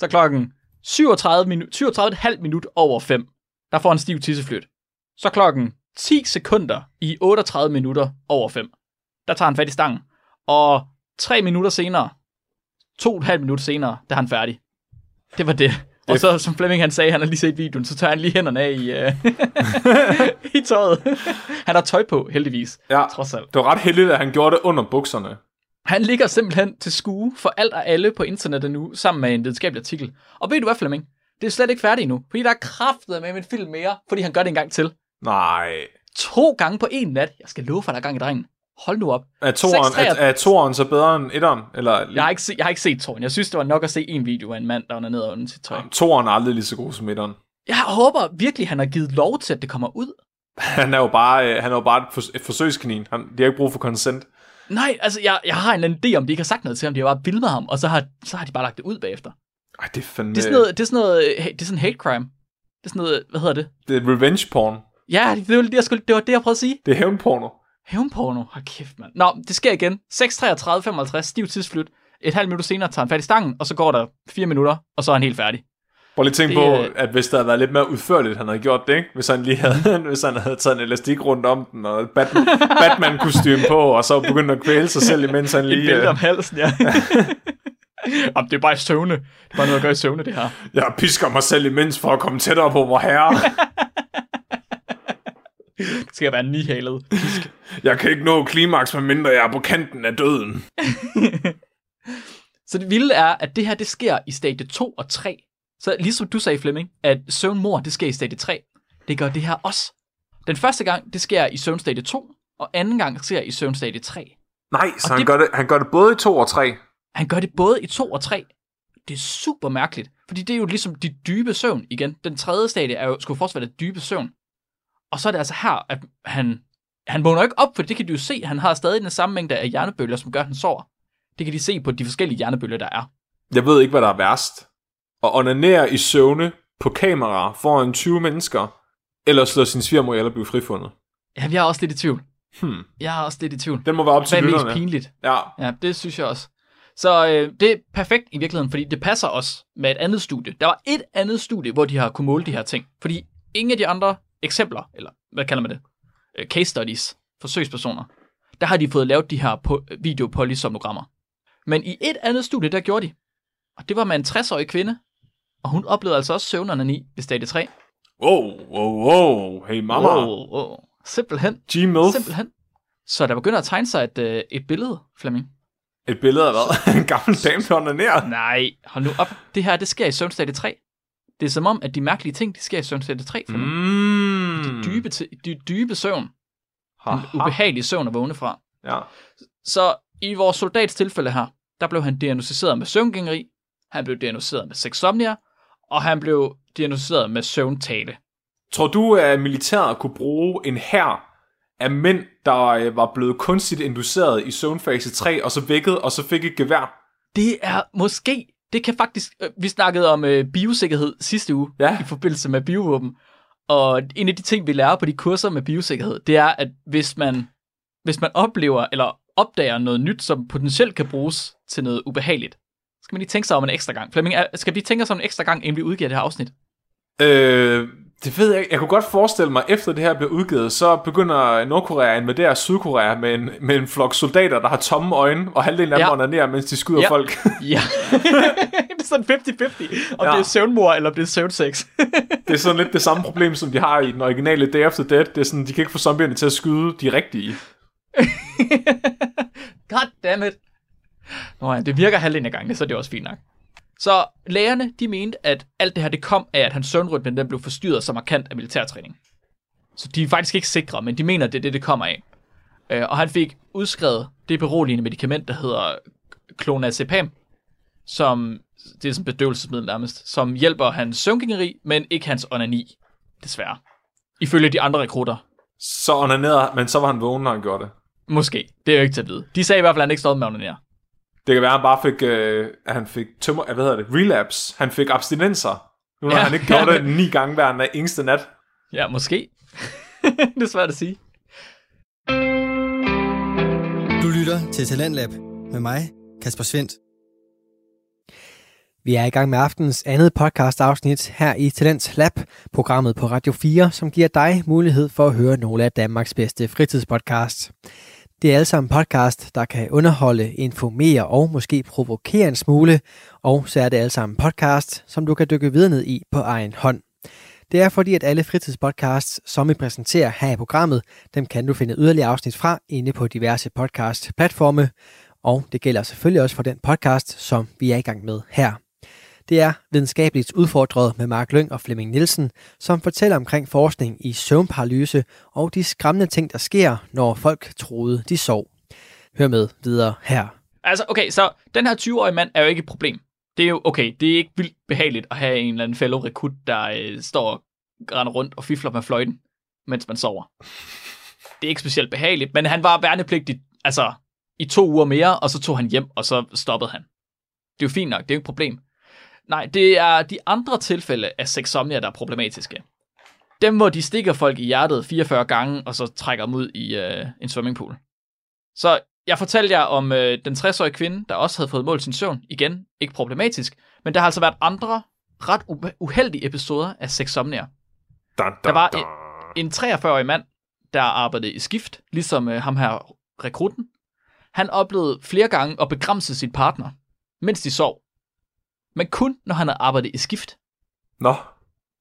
Så klokken 37 minut, 37,5 minut over 5, der får en stiv tisseflyt. Så klokken 10 sekunder i 38 minutter over 5, der tager han fat i stangen. Og 3 minutter senere, 2,5 minutter senere, der er han færdig. Det var det. Og så, som Flemming han sagde, han har lige set videoen, så tager han lige hænderne af i, uh, i tøjet. han har tøj på, heldigvis. Ja, Trods alt. det var ret heldigt, at han gjorde det under bukserne. Han ligger simpelthen til skue for alt og alle på internettet nu, sammen med en videnskabelig artikel. Og ved du hvad, Flemming? Det er slet ikke færdigt nu, fordi der er kraftet med en film mere, fordi han gør det en gang til. Nej. To gange på en nat. Jeg skal love for, at der er gang i drengen. Hold nu op. Er toren, 6-3 er, er toren så bedre end etteren? Eller, Jeg har, ikke se, jeg har ikke set toren. Jeg synes, det var nok at se en video af en mand, der var nede under sit tøj. toren er aldrig lige så god som etteren. Jeg håber virkelig, han har givet lov til, at det kommer ud. Han er jo bare, øh, han er jo bare et forsøgskanin. Han, de har ikke brug for consent. Nej, altså, jeg, jeg har en eller anden idé om, de ikke har sagt noget til ham. De har bare filmet ham, og så har, så har de bare lagt det ud bagefter. Ej, det er fandme... Det er sådan noget, det er sådan noget, øh, det er sådan hate crime. Det er sådan noget, hvad hedder det? det er revenge porn. Ja, det var det, jeg, skulle, det, var det, jeg prøvede at sige. Det er hævnporno. Hævnporno. Hold kæft, mand. Nå, det sker igen. 6.33.55, stiv tidsflyt. Et halvt minut senere tager han fat i stangen, og så går der fire minutter, og så er han helt færdig. Prøv lige at tænke Det på, er- at hvis der havde været lidt mere udførligt, han havde gjort det, ikke? Hvis han lige havde, hvis han havde taget en elastik rundt om den, og et Batman, Batman-kostyme på, og så begyndt at kvæle sig selv, imens han Et lige... bælte Øh, om halsen, ja. Jamen, det er bare i søvne. Det er bare noget at gøre i søvne, det her. jeg pisker mig selv imens for at komme tættere på vor herre. Det skal være nihalet. Pisk. Jeg kan ikke nå klimaks, medmindre jeg er på kanten af døden. Så det vilde er, at det her, det sker i stadie 2 og 3. Så ligesom du sagde, Flemming, at søvnmor, det sker i stadie 3. Det gør det her også. Den første gang, det sker i søvnstadie 2, og anden gang sker i søvnstadie 3. Nej, så Og han, det- gør det, han gør det både i to og tre. Han gør det både i 2 og 3. Det er super mærkeligt, fordi det er jo ligesom de dybe søvn igen. Den tredje stadie er jo, skulle fortsat være det dybe søvn. Og så er det altså her, at han, han vågner ikke op, for det kan du jo se. Han har stadig den samme mængde af hjernebølger, som gør, at han sover. Det kan de se på de forskellige hjernebølger, der er. Jeg ved ikke, hvad der er værst. At onanere i søvne på kamera foran 20 mennesker, eller slå sin svigermor og blive frifundet. Ja, jeg er også lidt i tvivl. Hmm. Jeg er også lidt i tvivl. Den må være op til Hvad er mest pinligt? Ja, Ja, det synes jeg også. Så øh, det er perfekt i virkeligheden, fordi det passer også med et andet studie. Der var et andet studie, hvor de har kunne måle de her ting. Fordi ingen af de andre eksempler, eller hvad kalder man det? Øh, case studies, forsøgspersoner, der har de fået lavet de her po- videopolysomnogrammer. Men i et andet studie, der gjorde de. Og det var med en 60-årig kvinde, og hun oplevede altså også søvnerne ved stadie 3. Wow, wow, wow. Hey mama. Wow. Wow. Simpelthen. G-MILF. Simpelthen. Så der begynder at tegne sig et, øh, et billede, Flemming. Et billede af hvad? en gammel dame, der onanerer. Nej, hold nu op. Det her, det sker i søvnstadie 3. Det er som om, at de mærkelige ting, det sker i søvnstadie 3. For Mm. mm. de, dybe, de dybe søvn. Ha, Den ha. ubehagelige søvn at vågne fra. Ja. Så i vores soldats tilfælde her, der blev han diagnostiseret med søvngængeri, han blev diagnostiseret med sexsomnia, og han blev diagnostiseret med søvntale. Tror du, at militæret kunne bruge en hær af mænd, der øh, var blevet kunstigt induceret i søvnfase 3, og så vækket, og så fik et gevær? Det er måske, det kan faktisk, øh, vi snakkede om øh, biosikkerhed sidste uge, Ja. i forbindelse med biovåben. Og en af de ting, vi lærer på de kurser med biosikkerhed, det er, at hvis man, hvis man oplever eller opdager noget nyt, som potentielt kan bruges til noget ubehageligt, så skal man lige tænke sig om en ekstra gang. Flemming, skal vi tænke os om en ekstra gang, inden vi udgiver det her afsnit? Øh, det ved jeg. Jeg kunne godt forestille mig, efter det her bliver udgivet, så begynder Nordkorea at invadere Sydkorea med en, med en flok soldater, der har tomme øjne, og halvdelen af dem Ja. onanerer, mens de skyder Ja. folk. Ja. det er sådan 50-50, om Ja. det er søvnmor eller om det er søvnsex. det er sådan lidt det samme problem, som de har i den originale Day After Dead. Det er sådan, de kan ikke få zombierne til at skyde de rigtige. God damn it. Nå ja, det virker halvdelen af gangen, så er det også fint nok. Så lægerne, de mente, at alt det her, det kom af, at hans søvnrytme, den blev forstyrret så markant af militærtræning. Så de er faktisk ikke sikre, men de mener, det er det, det kommer af. Øh, og han fik udskrevet det beroligende medicament, der hedder clonazepam, som det er sådan bedøvelsesmiddel nærmest, som hjælper hans søvngængeri, men ikke hans onani, desværre. Ifølge de andre rekrutter. Så onanerede, men så var han vågen, når han gjorde det. Måske. Det er jo ikke til at vide. De sagde i hvert fald, at han ikke stod med at onanere. Det kan være, at han bare fik, øh, at han fik tømmer, hvad hedder det, relapse. Han fik abstinenser. Nu har Ja. han ikke gjort det ni gange hver na- eneste nat. Ja, måske. det er svært at sige. Du lytter til Talentlab med mig, Kasper Svendt. Vi er i gang med aftens andet podcast afsnit her i Talents Lab, programmet på Radio 4, som giver dig mulighed for at høre nogle af Danmarks bedste fritidspodcasts. Det er alle sammen podcast, der kan underholde, informere og måske provokere en smule, og så er det alle sammen podcast, som du kan dykke videre ned i på egen hånd. Det er fordi, at alle fritidspodcasts, som vi præsenterer her i programmet, dem kan du finde yderligere afsnit fra inde på diverse podcast-platforme, og det gælder selvfølgelig også for den podcast, som vi er i gang med her. Det er videnskabeligt udfordret med Mark Lyng og Flemming Nielsen, som fortæller omkring forskning i søvnparalyse og de skræmmende ting, der sker, når folk troede, de sov. Hør med videre her. Altså, okay, så den her 20-årige mand er jo ikke et problem. Det er jo, okay, det er ikke vildt behageligt at have en eller anden fellow rekrut, der øh, står og render rundt og fifler med fløjten, mens man sover. Det er ikke specielt behageligt, men han var værnepligtig, altså, i to uger mere, og så tog han hjem, og så stoppede han. Det er jo fint nok, det er jo ikke et problem. Nej, det er de andre tilfælde af sexsomnia, der er problematiske. Dem, hvor de stikker folk i hjertet 44 gange, og så trækker dem ud i øh, en swimmingpool. Så jeg fortalte jer om øh, den 60-årige kvinde, der også havde fået målt sin søvn. Igen, ikke problematisk. Men der har altså været andre ret uheldige episoder af sexsomnia. Da, da, der var en, en 43-årig mand, der arbejdede i skift, ligesom øh, ham her rekrutten. Han oplevede flere gange at begrænse sin partner, mens de sov. Men kun når han havde arbejdet i skift. Nå.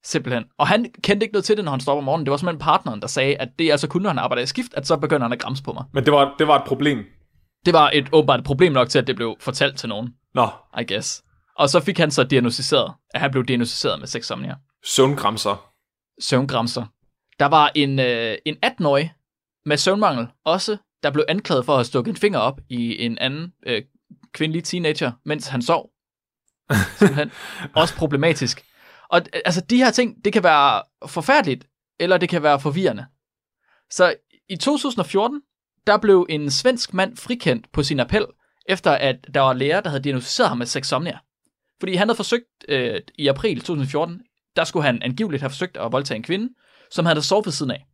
Simpelthen. Og han kendte ikke noget til det, når han stod om morgenen. Det var simpelthen partneren, der sagde, at det er altså kun, når han arbejder i skift, at så begynder han at græmse på mig. Men det var, det var et problem? Det var et åbenbart et problem nok til, at det blev fortalt til nogen. Nå. I guess. Og så fik han så diagnostiseret, at han blev diagnostiseret med sexsomnia. Søvngramser. Søvngramser. Der var en, øh, en 18-årig med søvnmangel også, der blev anklaget for at have stukket en finger op i en anden øh, kvindelig teenager, mens han sov. Simpelthen. også problematisk. Og øh, altså, de her ting, det kan være forfærdeligt, eller det kan være forvirrende. Så i 2014, der blev en svensk mand frikendt på sin appel, efter at der var læger, der havde diagnosticeret ham med sexsomnia. Fordi han havde forsøgt øh, i april 2014, der skulle han angiveligt have forsøgt at voldtage en kvinde, som han havde sovet ved siden af.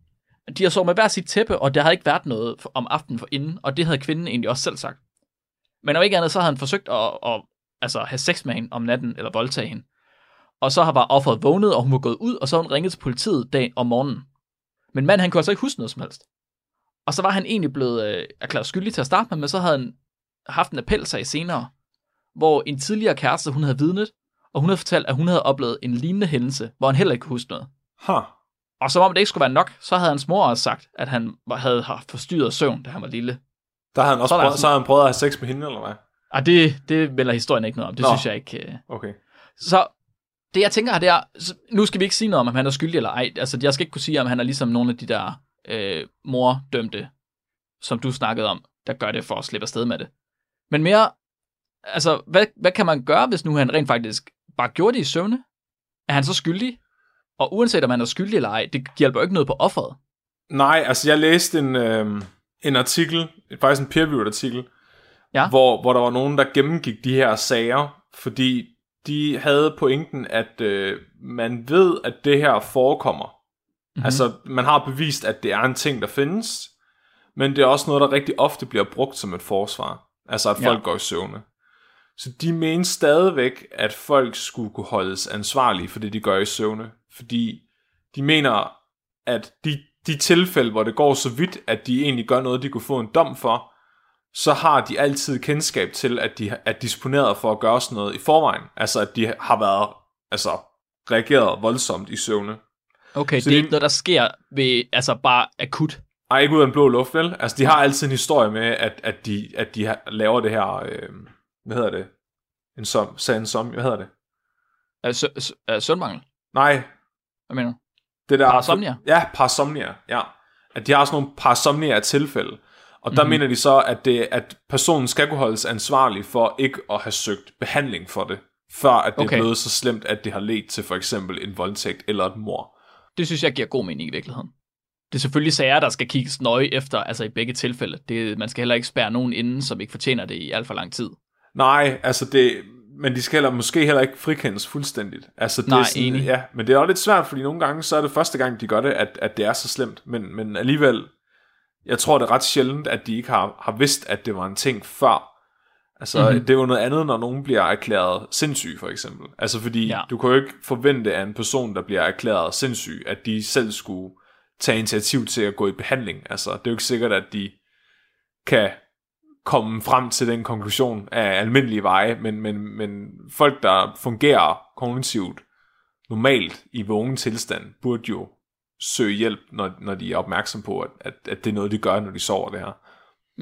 De har sovet med hver sit tæppe, og der havde ikke været noget om aftenen for inden, og det havde kvinden egentlig også selv sagt. Men om ikke andet, så havde han forsøgt at, at altså, have sex med hende om natten, eller voldtage hende. Og så har bare offeret vågnet, og hun var gået ud, og så har hun ringet til politiet dag om morgenen. Men manden, han kunne altså ikke huske noget som helst. Og så var han egentlig blevet øh, erklæret skyldig til at starte med, men så havde han haft en appelsag senere, hvor en tidligere kæreste, hun havde vidnet, og hun havde fortalt, at hun havde oplevet en lignende hændelse, hvor han heller ikke kunne huske noget. Huh. Og som om det ikke skulle være nok, så havde hans mor også sagt, at han havde haft forstyrret søvn, da han var lille. Der havde han også så, prøvet, altså... så havde han prøvet at have sex med hende, eller hvad? Ah, det, det melder historien ikke noget om. Det Nå. synes jeg ikke. Øh... Okay. Så det jeg tænker her, det er, nu skal vi ikke sige noget om, om han er skyldig eller ej. Altså, jeg skal ikke kunne sige, om han er ligesom nogle af de der øh, mordømte, som du snakkede om, der gør det for at slippe afsted med det. Men mere, altså, hvad, hvad kan man gøre, hvis nu han rent faktisk bare gjorde det i søvne? Er han så skyldig? Og uanset om han er skyldig eller ej, det hjælper jo ikke noget på offeret. Nej, altså jeg læste en, øh, en artikel, faktisk en peer artikel, ja. hvor, hvor der var nogen, der gennemgik de her sager, fordi de havde pointen, at øh, man ved, at det her forekommer. Mm-hmm. Altså, man har bevist, at det er en ting, der findes, men det er også noget, der rigtig ofte bliver brugt som et forsvar. Altså, at folk ja. går i søvne. Så de mener stadigvæk, at folk skulle kunne holdes ansvarlige for det, de gør i søvne. Fordi de mener, at de, de tilfælde, hvor det går så vidt, at de egentlig gør noget, de kunne få en dom for, så har de altid kendskab til, at de er disponeret for at gøre sådan noget i forvejen. Altså, at de har været, altså, reageret voldsomt i søvne. Okay, så det er ikke noget, der sker ved, altså bare akut. Ej, ikke ud af en blå luft, vel? Altså, de har altid en historie med, at, at, de, at de laver det her, øh, hvad hedder det? En som, en som, hvad hedder det? Er søvnmangel? Nej. Hvad mener du? Det der, parasomnia? Ja, parasomnia, ja. At de har sådan nogle parasomnia tilfælde. Og der mm-hmm. mener de så, at, det, at personen skal kunne holdes ansvarlig for ikke at have søgt behandling for det, før at det okay. er blevet så slemt, at det har ledt til for eksempel en voldtægt eller et mor. Det synes jeg giver god mening i virkeligheden. Det er selvfølgelig sager, der skal kigges nøje efter, altså i begge tilfælde. Det, man skal heller ikke spære nogen inden, som ikke fortjener det i alt for lang tid. Nej, altså det, men de skal heller, måske heller ikke frikendes fuldstændigt. Altså, det Nej, er sådan, enig. Ja, men det er også lidt svært, fordi nogle gange, så er det første gang, de gør det, at, at det er så slemt. Men, men alligevel, jeg tror, det er ret sjældent, at de ikke har, har vidst, at det var en ting før. Altså, mm-hmm. det er jo noget andet, når nogen bliver erklæret sindssyg, for eksempel. Altså, fordi ja. du kan jo ikke forvente af en person, der bliver erklæret sindssyg, at de selv skulle tage initiativ til at gå i behandling. Altså, det er jo ikke sikkert, at de kan komme frem til den konklusion af almindelige veje, men, men, men folk, der fungerer kognitivt normalt i vågen tilstand, burde jo søge hjælp, når, når de er opmærksom på, at, at, at det er noget, de gør, når de sover det her.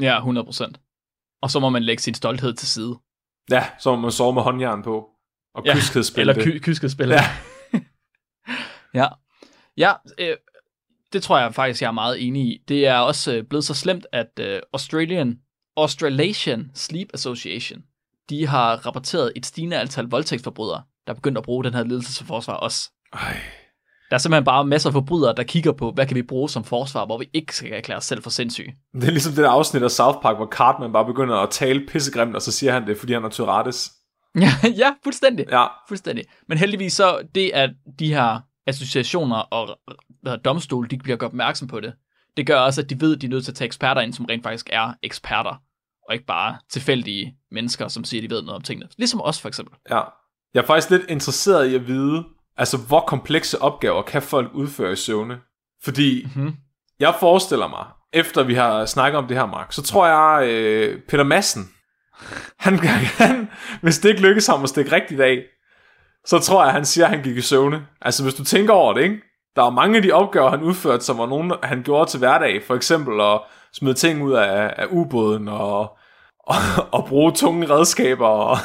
Ja, 100%. Og så må man lægge sin stolthed til side. Ja, så må man sove med håndjern på. Og Ja, kyskhedsspil. Eller ky- kyskhedsspil. Ja. ja. Ja, øh, det tror jeg faktisk, jeg er meget enig i. Det er også øh, blevet så slemt, at øh, Australian, Australasian Sleep Association, de har rapporteret et stigende antal voldtægtsforbrydere, der er begyndt at bruge den her ledelse som forsvar også. Ej. Der er simpelthen bare masser af forbrydere, der kigger på, hvad kan vi bruge som forsvar, hvor vi ikke skal erklære os selv for sindssyge. Det er ligesom det der afsnit af South Park, hvor Cartman bare begynder at tale pissegrimt, og så siger han det, fordi han har Tourettes. Ja, ja fuldstændig. Ja, Fuldstændig. Men heldigvis så, det at de her associationer og hvad hedder, domstole, de bliver gjort opmærksom på det, det gør også, at de ved, at de er nødt til at tage eksperter ind, som rent faktisk er eksperter, og ikke bare tilfældige mennesker, som siger, at de ved noget om tingene. Ligesom os for eksempel. ja. Jeg er faktisk lidt interesseret i at vide, altså hvor komplekse opgaver kan folk udføre i søvne? Fordi Mhm. jeg forestiller mig, efter vi har snakket om det her, Mark, så tror jeg, øh, Peter Madsen, han, han, hvis det ikke lykkes ham at stikke rigtigt af, så tror jeg, han siger, at han gik i søvne. Altså hvis du tænker over det, ikke? Der er mange af de opgaver, han udførte, som var nogen, han gjorde til hverdag. For eksempel at smide ting ud af, af ubåden og, og, og bruge tunge redskaber. Og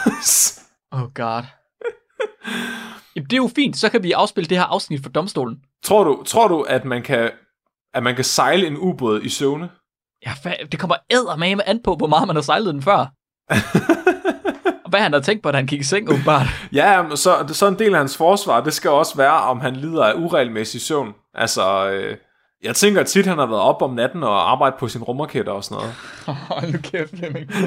Oh god. Jamen, det er jo fint, så kan vi afspille det her afsnit for domstolen. tror, du, tror du, at man kan at man kan sejle en ubåd i søvne? Ja, det kommer eddermame an på, hvor meget man har sejlet den før. og hvad han har tænkt på, at han gik i seng, åbenbart. Ja, så, så en del af hans forsvar, det skal også være, om han lider af uregelmæssig søvn. Altså, øh, jeg tænker tit, han har været op om natten og arbejdet på sin rumraketter og sådan noget. Hold nu kæft, Flemming.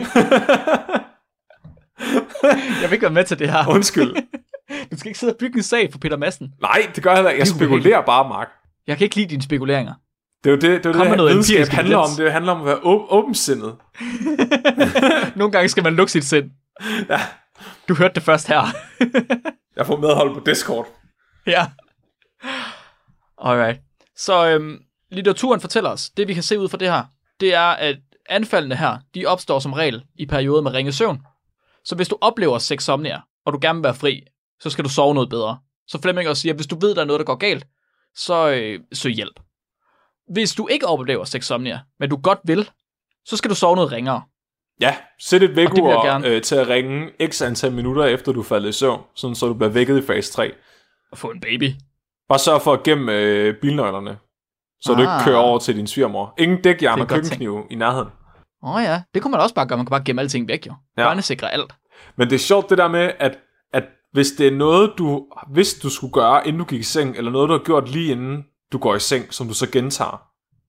jeg vil ikke være med til det her. Undskyld. Skal ikke sidde og bygge en sag for Peter Madsen. Nej, det gør jeg ikke. Jeg er spekulerer bare, Mark. Jeg kan ikke lide dine spekuleringer. Det er jo det, det, er Kom det det videnskab handler om. Det handler om at være åb- åbensindet. Nogle gange skal man lukke sit sind. Ja. Du hørte det først her. Jeg får medhold på Discord. ja. Alright. Så øhm, litteraturen fortæller os, det vi kan se ud fra det her, det er, at anfaldene her, de opstår som regel i perioder med ringe søvn. Så hvis du oplever sexsomnia, og du gerne vil være fri, så skal du sove noget bedre. Så Flemming også siger, at hvis du ved, der er noget, der går galt, så øh, søg hjælp. Hvis du ikke oplever sexsomnia, men du godt vil, så skal du sove noget ringere. Ja, sæt et gerne. øh, til at ringe x antal minutter efter du er faldet i søvn, sådan så du bliver vækket i fase 3. Og få en baby. Bare sørg for at gemme øh, bilnøglerne, så ah. du ikke Ah. kører over til din svigermor. Ingen dækjern er og køkkenkniv i nærheden. Åh oh, ja, det kunne man også bare gøre. Man kan bare gemme alting væk, jo. Ja. Børnesikre alt. Men det er sjovt det der med, at, at hvis det er noget, du hvis du skulle gøre, inden du gik i seng, eller noget, du har gjort lige inden du går i seng, som du så gentager,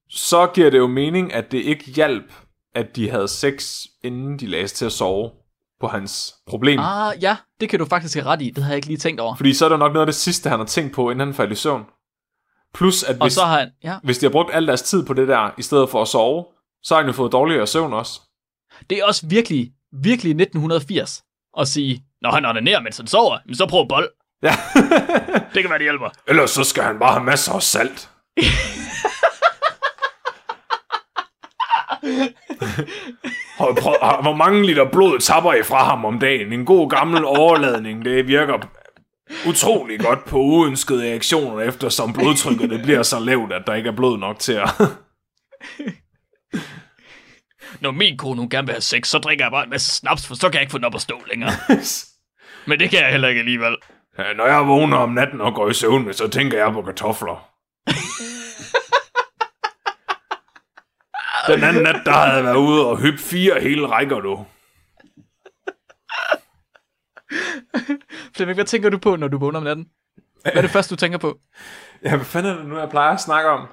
så giver det jo mening, at det ikke hjalp, at de havde sex, inden de lagde sig til at sove på hans problem. Ah. Ja, det kan du faktisk have ret i. Det havde jeg ikke lige tænkt over. Fordi så er det nok noget af det sidste, han har tænkt på, inden han faldt i søvn. Plus, at Og hvis, så har han, ja, hvis de har brugt al deres tid på det der, i stedet for at sove, så har han jo fået dårligere søvn også. det er også virkelig, virkelig 1980 at sige, når han onanerer, mens han sover, så prøv bold. Ja. Det kan være, det hjælper. Ellers så skal han bare have masser af salt. Hvor mange liter blod tapper I fra ham om dagen? En god gammel overladning, det virker utrolig godt på uønskede reaktioner, eftersom blodtrykket det bliver så lavt, at der ikke er blod nok til at... Når min kone hun gerne vil have sex, så drikker jeg bare en masse snaps, for så kan jeg ikke få den op at stå længere. Men det kan jeg heller ikke alligevel. Ja, Når jeg vågner om natten og går i søvn, så tænker jeg på kartofler. Den anden nat, der havde jeg været ude og hyppe fire hele rækker, du. Flemming, hvad tænker du på, når du vågner om natten? Hvad er det første, du tænker på? Ja, hvad fanden er det nu, jeg plejer at snakke om?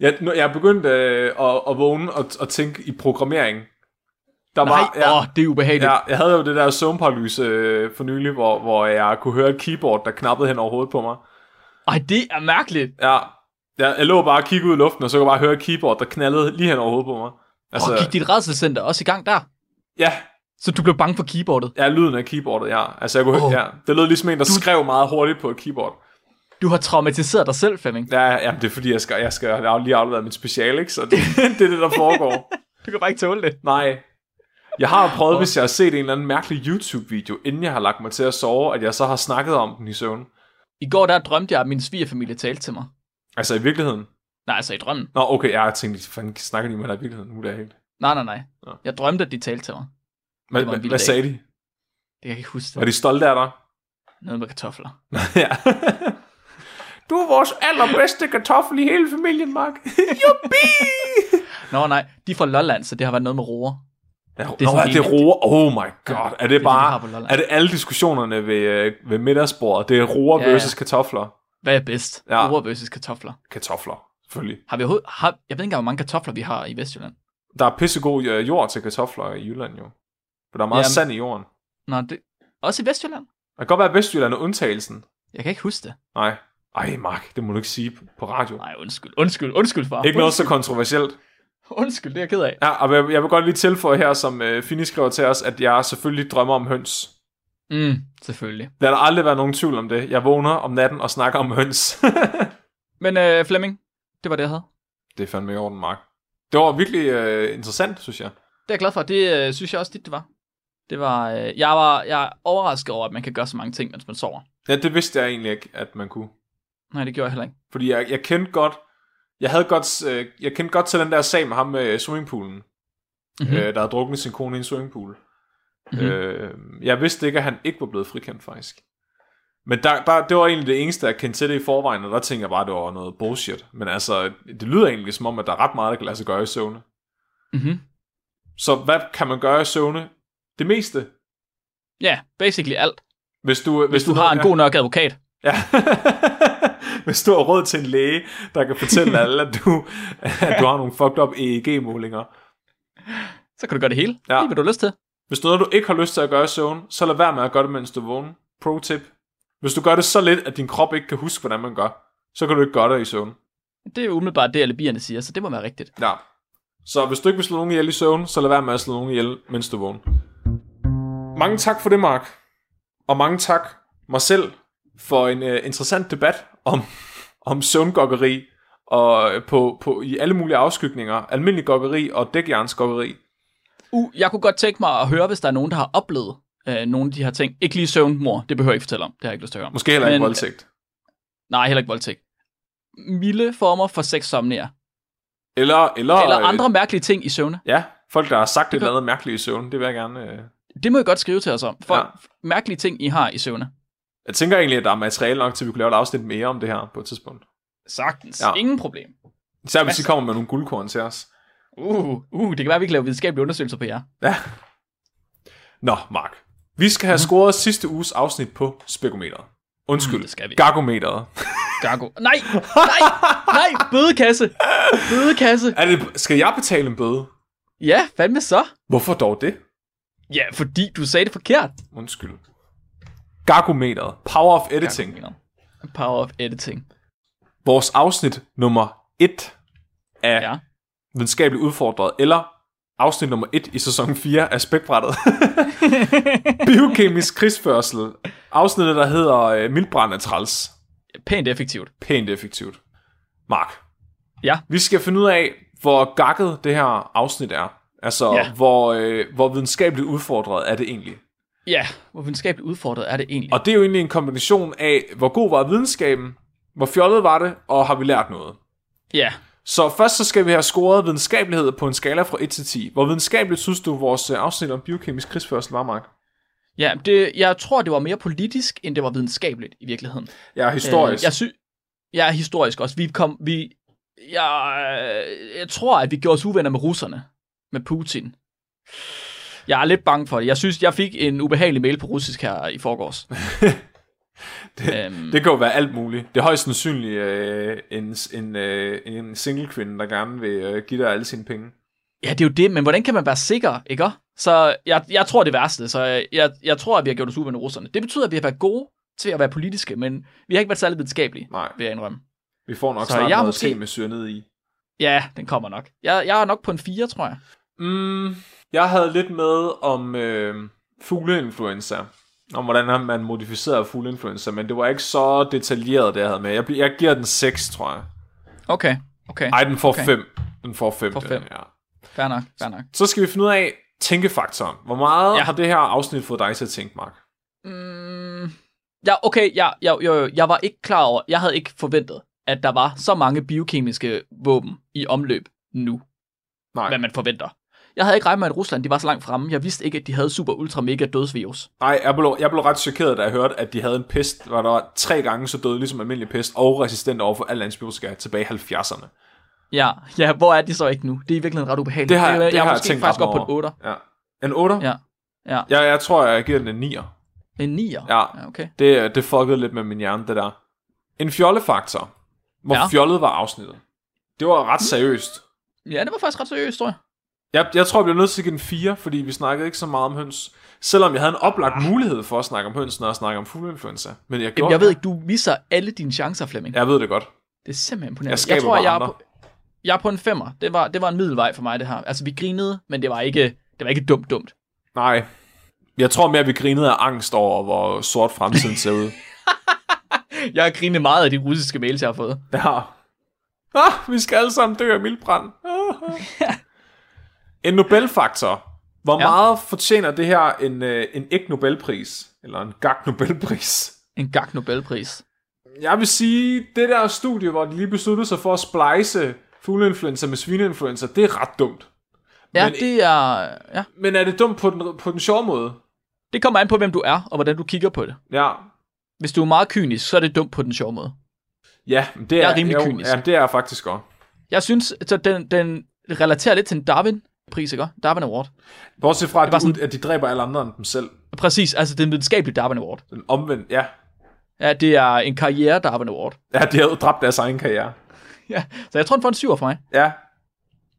Jeg, nu, jeg er begyndt øh, at, at vågne og, og tænke i programmering. Der Nej, var, åh, ja, oh, det er ubehageligt. ja, jeg havde jo det der søvnparalyse øh, for nylig, hvor, hvor jeg kunne høre et keyboard, der knappede hen over hovedet på mig. Ej, det er mærkeligt. Ja, jeg, jeg lå bare og kiggede ud i luften, og så kunne jeg bare høre et keyboard, der knaldede lige hen over hovedet på mig. Altså, og gik dit redselscenter også i gang der? Ja, Så du blev bange for keyboardet? ja, lyden af keyboardet, ja. Altså, jeg kunne, Åh. oh. ja. Det lød ligesom en, der Du- skrev meget hurtigt på et keyboard. Du har traumatiseret dig selv, Flemming. Ja, ja, det er fordi, jeg skal, jeg skal jeg har lige afleveret mit special, ikke? Så det, det er det, der foregår. Du kan bare ikke tåle det. Nej. Jeg har prøvet, hvis jeg har set en eller anden mærkelig YouTube-video, inden jeg har lagt mig til at sove, at jeg så har snakket om den i søvn. I går der drømte jeg, at min svigerfamilie talte til mig. Altså i virkeligheden. Nej, altså i drømmen. Nå, okay, jeg har tænkt, fanden snakker de med dig i virkeligheden? Nu er det helt. Nej, nej, nej. Nå. Jeg drømte, at de talte til mig. Hvad, Det var en hvad, hvad sagde de? Det kan jeg ikke huske. Var de stolte af dig? Noget med kartofler. ja. Du er vores allerbedste kartoffel i hele familien, Mark. Jubi! Nå nej, de er fra Lolland, så det har været noget med roer. Ja, Det er Nå, er det roer? Oh my god. Er det bare... Er det alle diskussionerne ved, øh, ved middagsbordet? Det er roer Ja, versus kartofler. Hvad er bedst? Ja. Roer versus kartofler. Kartofler, selvfølgelig. Har vi har, jeg ved ikke engang, hvor mange kartofler vi har i Vestjylland. Der er pissegod øh, jord til kartofler i Jylland jo. For der er meget Jamen. sand i jorden. Nå, det, også i Vestjylland? Det kan godt være, at Vestjylland er undtagelsen. Jeg kan ikke huske det. Nej. Ej, Mark, det må du ikke sige på- radio. Nej, undskyld, undskyld, undskyld, far. Ikke noget så kontroversielt. Undskyld, det er jeg ked af. Ja, og jeg, jeg vil godt lige tilføje her, som øh, Fini skriver til os, at jeg selvfølgelig drømmer om høns. Mm, selvfølgelig. Der har aldrig været nogen tvivl om det. Jeg vågner om natten og snakker om høns. Men øh, Flemming, det var det, jeg havde. det er fandme i orden, Mark. Det var virkelig øh, interessant, synes jeg. Det er jeg glad for. Det øh, synes jeg også dit, det var. Det var, øh, jeg var jeg er overrasket over, at man kan gøre så mange ting, mens man sover. Ja, det vidste jeg egentlig ikke, at man kunne. Nej, det gjorde jeg heller ikke. Fordi jeg, jeg kendte godt, jeg havde godt, øh, jeg kendte godt til den der sag med ham med swimmingpoolen, Mhm. mm-hmm. øh, der havde druknet sin kone i en swimmingpool. Mhm. Mm-hmm. Øh, jeg vidste ikke, at han ikke var blevet frikendt, faktisk. Men der, der, det var egentlig det eneste, jeg kendte til det i forvejen, og der tænkte jeg bare, at det var noget bullshit. Men altså, det lyder egentlig som om, at der er ret meget, der kan lade sig gøre i søvne. Mhm. Så hvad kan man gøre i søvne? Det meste. Ja, basically alt. Hvis du, Hvis du har en god nok advokat. Ja. Du har råd til en læge, der kan fortælle alle, at du, at du har nogle fucked up EEG-målinger. Så kan du gøre det hele. Ja. Lige hvad du har lyst til. Hvis er noget, du ikke har lyst til at gøre i søvn, så lad være med at gøre det, mens du er vågen. Pro tip. Hvis du gør det så lidt, at din krop ikke kan huske, hvordan man gør, så kan du ikke gøre det i søvn. Det er jo umiddelbart det, alibierne siger, så det må være rigtigt. Ja. Så hvis du ikke vil slå nogen ihjel i søvn, så lad være med at slå nogen ihjel, mens du er vågen. Mange tak for det, Mark. Og mange tak mig selv for en uh, interessant debat om, om søvngokkeri og øh, på, på, i alle mulige afskygninger. Almindelig gokkeri og dækjernsgokkeri. Uh, jeg kunne godt tænke mig at høre, hvis der er nogen, der har oplevet øh, nogle af de her ting. Ikke lige søvnmor, det behøver jeg ikke fortælle om. Det har jeg ikke lyst til at høre om. Måske heller ikke Men- voldtægt. Nej, heller ikke voldtægt. Milde former for sexsomnier. Eller, eller, Eller øh, andre mærkelige ting i søvne. Ja, folk, der har sagt et kan- eller andet mærkeligt i søvn, det vil jeg gerne... Øh... Det må I godt skrive til os om. For Ja. ja. mærkelige ting, I har i søvne. Jeg tænker egentlig, at der er materiale nok til, at vi kunne lave et afsnit mere om det her på et tidspunkt. Sagtens. Ja. Ingen problem. Især hvis I kommer med nogle guldkorn til os. Uh, uh, det kan være, at vi kan lave videnskabelige undersøgelser på jer. Ja. Nå, Mark. Vi skal have scoret sidste uges afsnit på spekometeret. Undskyld, Mm, det skal vi. gargometeret. Gargo. Nej, nej, nej, bødekasse. Bødekasse. Er det, skal jeg betale en bøde? Ja, fandme så. Hvorfor dog det? Ja, fordi du sagde det forkert. Undskyld. Gargometeret. Power of editing. Power of editing. Vores afsnit nummer 1 af Ja. videnskabeligt udfordret, eller afsnit nummer 1 i sæson 4 af Spækbrættet. Biokemisk krigsførsel. Afsnittet, der hedder øh, Mildbrand er træls. Pænt effektivt. Pænt effektivt. Mark, Ja. vi skal finde ud af, hvor gakket det her afsnit er. Altså, Ja. hvor, øh, hvor videnskabeligt udfordret er det egentlig. Ja, hvor videnskabeligt udfordret er det egentlig. Og det er jo egentlig en kombination af, hvor god var videnskaben, hvor fjollet var det, og har vi lært noget. Ja, Så først så skal vi have scoret videnskabelighed på en skala fra 1 til 10. Hvor videnskabeligt synes du, vores øh, afsnit om biokemisk krigsførsel var, Mark? ja det, jeg tror, det var mere politisk, end det var videnskabeligt i virkeligheden. Ja, historisk. Øh, jeg, sy- er historisk også. Vi kom, vi, jeg, øh, jeg tror, at vi gjorde os uvenner med russerne. Med Putin. Jeg er lidt bange for det. Jeg synes, jeg fik en ubehagelig mail på russisk her i forgårs. det, øhm, det kan jo være alt muligt. Det er højst sandsynligt øh, en, en, øh, en single kvinde, der gerne vil øh, give dig alle sine penge. Ja, det er jo det, men hvordan kan man være sikker, ikke? Så jeg, jeg tror det værste, så jeg, jeg, tror, at vi har gjort os uvenner med russerne. Det betyder, at vi har været gode til at være politiske, men vi har ikke været særlig videnskabelige, Nej, vil jeg indrømme. vi får nok Så snart jeg noget måske- med syre ned i. Ja, den kommer nok. Jeg, jeg er nok på en 4, tror jeg. Mm, jeg havde lidt med om øh, fugleinfluenza. Om hvordan man modificerer fugleinfluenza, men det var ikke så detaljeret, det jeg havde med. Jeg, jeg giver den 6, tror jeg. Okay, okay. Nej, den får Okay. 5. Den får 5. Får fem. Ja. Fair nok, fair nok. Så skal vi finde ud af tænkefaktoren. Hvor meget. Ja. har det her afsnit fået dig til at tænke, Mark? Mm, ja, okay, ja, ja, jo, jo, jeg var ikke klar over, jeg havde ikke forventet, at der var så mange biokemiske våben i omløb nu, Nej. hvad man forventer. Jeg havde ikke regnet med, at Rusland de var så langt fremme. Jeg vidste ikke, at de havde super ultra mega dødsvirus. Nej, jeg blev, jeg blev ret chokeret, da jeg hørte, at de havde en pest, hvor der var tre gange så døde ligesom almindelig pest, og resistent over for al antibiotika tilbage i 70'erne. Ja, ja, hvor er de så ikke nu? Det er i virkeligheden ret ubehageligt. Det har, jeg, det jeg har jeg tænkt faktisk op på en over. 8. Ja. En 8? Ja. Ja. Jeg, jeg tror, jeg giver den en 9'er. En 9. Ja. ja okay. Det, det fuckede lidt med min hjerne, det der. En fjollefaktor. Hvor ja. fjollet var afsnittet. Det var ret seriøst. Ja, det var faktisk ret seriøst, tror jeg. Jeg, jeg tror, jeg bliver nødt til at give den 4, fordi vi snakkede ikke så meget om høns. Selvom jeg havde en oplagt mulighed for at snakke om høns, når jeg snakker om fugleinfluenza. Men jeg, Jamen, jeg ved ikke, du misser alle dine chancer, Flemming. Jeg ved det godt. Det er simpelthen imponerende. Jeg jeg tror, jeg er, på, jeg er på en femmer. Det var, det var en middelvej for mig, det her. Altså, vi grinede, men det var ikke, det var ikke dumt dumt. Nej. Jeg tror mere, at vi grinede af angst over, hvor sort fremtiden ser ud. Jeg har grinet meget af de russiske mails, jeg har fået. Ja. Ah, vi skal alle sammen dø af mildbrand. Ah. en Nobelfaktor. Hvor Ja. meget fortjener det her en, øh, en ikke Nobelpris? Eller en gag Nobelpris? En gag Nobelpris. Jeg vil sige, det der studie, hvor de lige besluttede sig for at splice fugleinfluenza med svineinfluenza, det er ret dumt. Ja, Men- det er... Ja. Men er det dumt på den, på den sjove måde? Det kommer an på, hvem du er, og hvordan du kigger på det. Ja. Hvis du er meget kynisk, så er det dumt på den sjove måde. Ja, det er, Jeg er rimelig jo, kynisk. Ja, det er faktisk godt. Jeg synes, så den, den relaterer lidt til en Darwin-pris, ikke? Darwin Award. Bortset fra, at, var de, sådan- at de dræber alle andre end dem selv. Præcis, altså den videnskabelige Darwin Award. Den omvendt, ja. Ja, det er en karriere Darwin Award. Ja, de har dræbt deres egen karriere. Ja, så jeg tror, den får en syver for mig. Ja. Der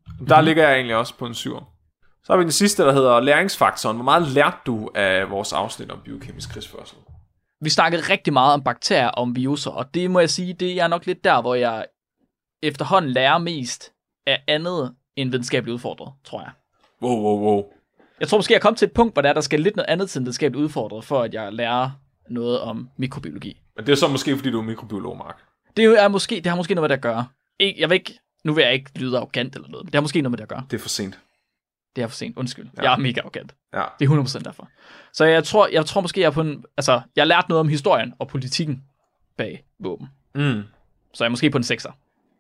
Mhm. mm-hmm. ligger jeg egentlig også på en syver. Så har vi den sidste, der hedder læringsfaktoren. Hvor meget lærte du af vores afsnit om biokemisk krigsførsel? Vi snakkede rigtig meget om bakterier og om viruser, og det må jeg sige, det er nok lidt der, hvor jeg efterhånden lærer mest af andet end videnskabeligt udfordret, tror jeg. Wow, wow, wow. Jeg tror måske, jeg kom til et punkt, hvor der, er, der skal lidt noget andet til en videnskabeligt udfordret, for at jeg lærer noget om mikrobiologi. Men det er så måske, fordi du er mikrobiolog, Mark. Det er måske, det har måske noget med det at gøre. Ikke, jeg vil ikke, nu vil jeg ikke lyde arrogant eller noget, men det har måske noget med det at gøre. Det er for sent. Det er for sent, undskyld. Ja. Jeg er mega arrogant. Ja. Det er 100% derfor. Så jeg tror, jeg tror måske, jeg er på en, altså, jeg har lært noget om historien og politikken bag våben. Mm. Så jeg er måske på en 6'er.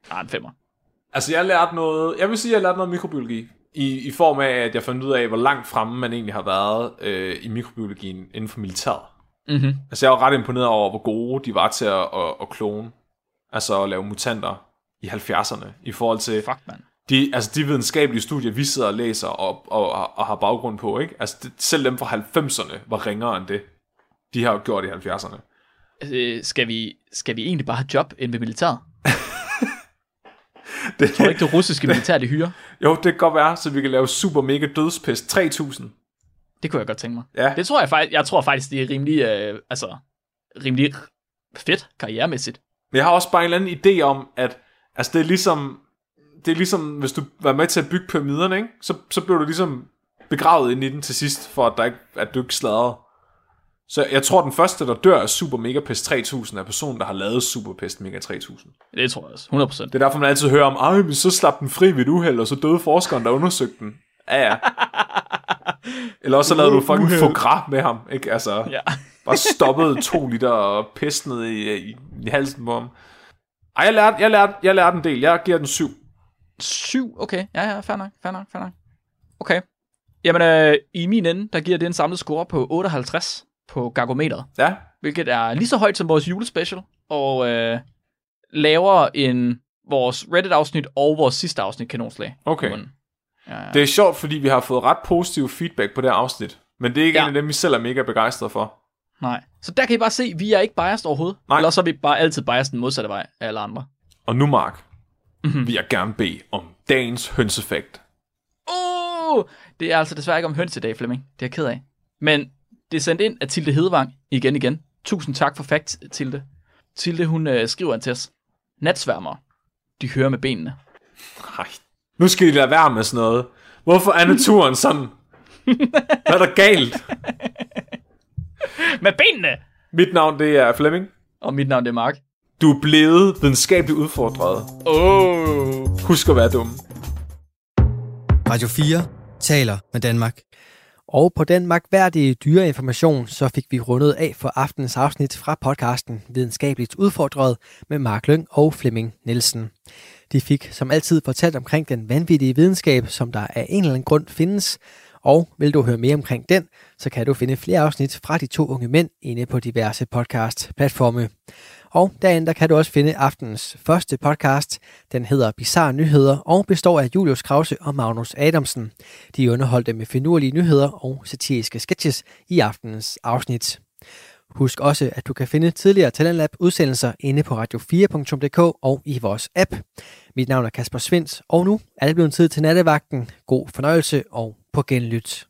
Nej, en 5'er. Altså, jeg har lært noget... Jeg vil sige, jeg har lært noget mikrobiologi. I, I form af, at jeg fandt ud af, hvor langt fremme man egentlig har været øh, i mikrobiologien inden for militæret. Mm-hmm. Altså, jeg var ret imponeret over, hvor gode de var til at, at, at klone. Altså, at lave mutanter i 70'erne. I forhold til... Fuck, mand. de, altså de videnskabelige studier, vi sidder og læser og, og, og, og har baggrund på, ikke? Altså det, selv dem fra 90'erne var ringere end det, de har gjort i 70'erne. Øh, skal, vi, skal vi egentlig bare have job end ved militæret? Det, Tror ikke, det russiske militær, det hyrer? jo, det kan godt være, så vi kan lave super mega dødspest 3000. Det kunne jeg godt tænke mig. Ja, Det tror jeg faktisk, jeg tror faktisk, det er rimelig, øh, altså, rimelig fedt karrieremæssigt. men jeg har også bare en eller anden idé om, at altså det er ligesom, det er ligesom, hvis du var med til at bygge pyramiderne, ikke? Så, så blev du ligesom begravet ind i den til sidst, for at, der ikke, at du ikke sladrede. Så jeg tror, den første, der dør af Super Megapest 3000, er personen, der har lavet Superpest Mega 3000. Det tror jeg også, 100%. Det er derfor, man altid hører om, ej, men så slap den fri ved et uheld, og så døde forskeren, der undersøgte den. Ja, ja. Eller også så lavede du fucking gras med ham, ikke? Altså, Ja. bare stoppede to liter pest ned i, i, i halsen på ham. Ej, jeg lærte, jeg, lærte, jeg lærte en del. Jeg giver den syv. 7, okay. Ja, ja, fair nok, fair nok, fair nok. Okay. Jamen, øh, i min ende, der giver det en samlet score på 58 på Gargometeret, Ja, hvilket er lige så højt som vores julespecial, og øh, lavere end vores Reddit-afsnit og vores sidste afsnit, Kanonslag. okay. Ja, ja. Det er sjovt, fordi vi har fået ret positiv feedback på det afsnit. Men det er ikke Ja. en af dem, vi selv er mega begejstrede for. Nej. Så der kan I bare se, vi er ikke biased overhovedet. Nej. Eller så er vi bare altid biased den modsatte vej af alle andre. Og nu, Mark, Mhm. mm-hmm. vil jeg gerne bede om dagens hønseffekt. Uh, det er altså desværre ikke om høns i dag, Flemming. Det er jeg ked af. Men det er sendt ind af Tilde Hedevang igen igen. Tusind tak for fakt, Tilde. Tilde, hun øh, skriver til os. Natsværmer. De hører med benene. Nej. Nu skal I lade være med sådan noget. Hvorfor er naturen sådan? Hvad er der galt? Med benene! Mit navn, det er Flemming. Og mit navn det er Mark. Du er blevet videnskabeligt udfordret. Oh. Husk at være dum. Radio 4 taler med Danmark. Og på den magtværdige dyreinformation, så fik vi rundet af for aftenens afsnit fra podcasten Videnskabeligt Udfordret med Mark Lyng og Flemming Nielsen. De fik som altid fortalt omkring den vanvittige videnskab, som der af en eller anden grund findes, og vil du høre mere omkring den, så kan du finde flere afsnit fra de to unge mænd inde på diverse podcast-platforme. Og derinde der kan du også finde aftenens første podcast. Den hedder Bizarre Nyheder og består af Julius Krause og Magnus Adamsen. De underholdte med finurlige nyheder og satiriske sketches i aftenens afsnit. Husk også, at du kan finde tidligere Talentlab udsendelser inde på radio4.dk og i vores app. Mit navn er Kasper Svens, og nu er det blevet tid til nattevagten. God fornøjelse og på genlyt.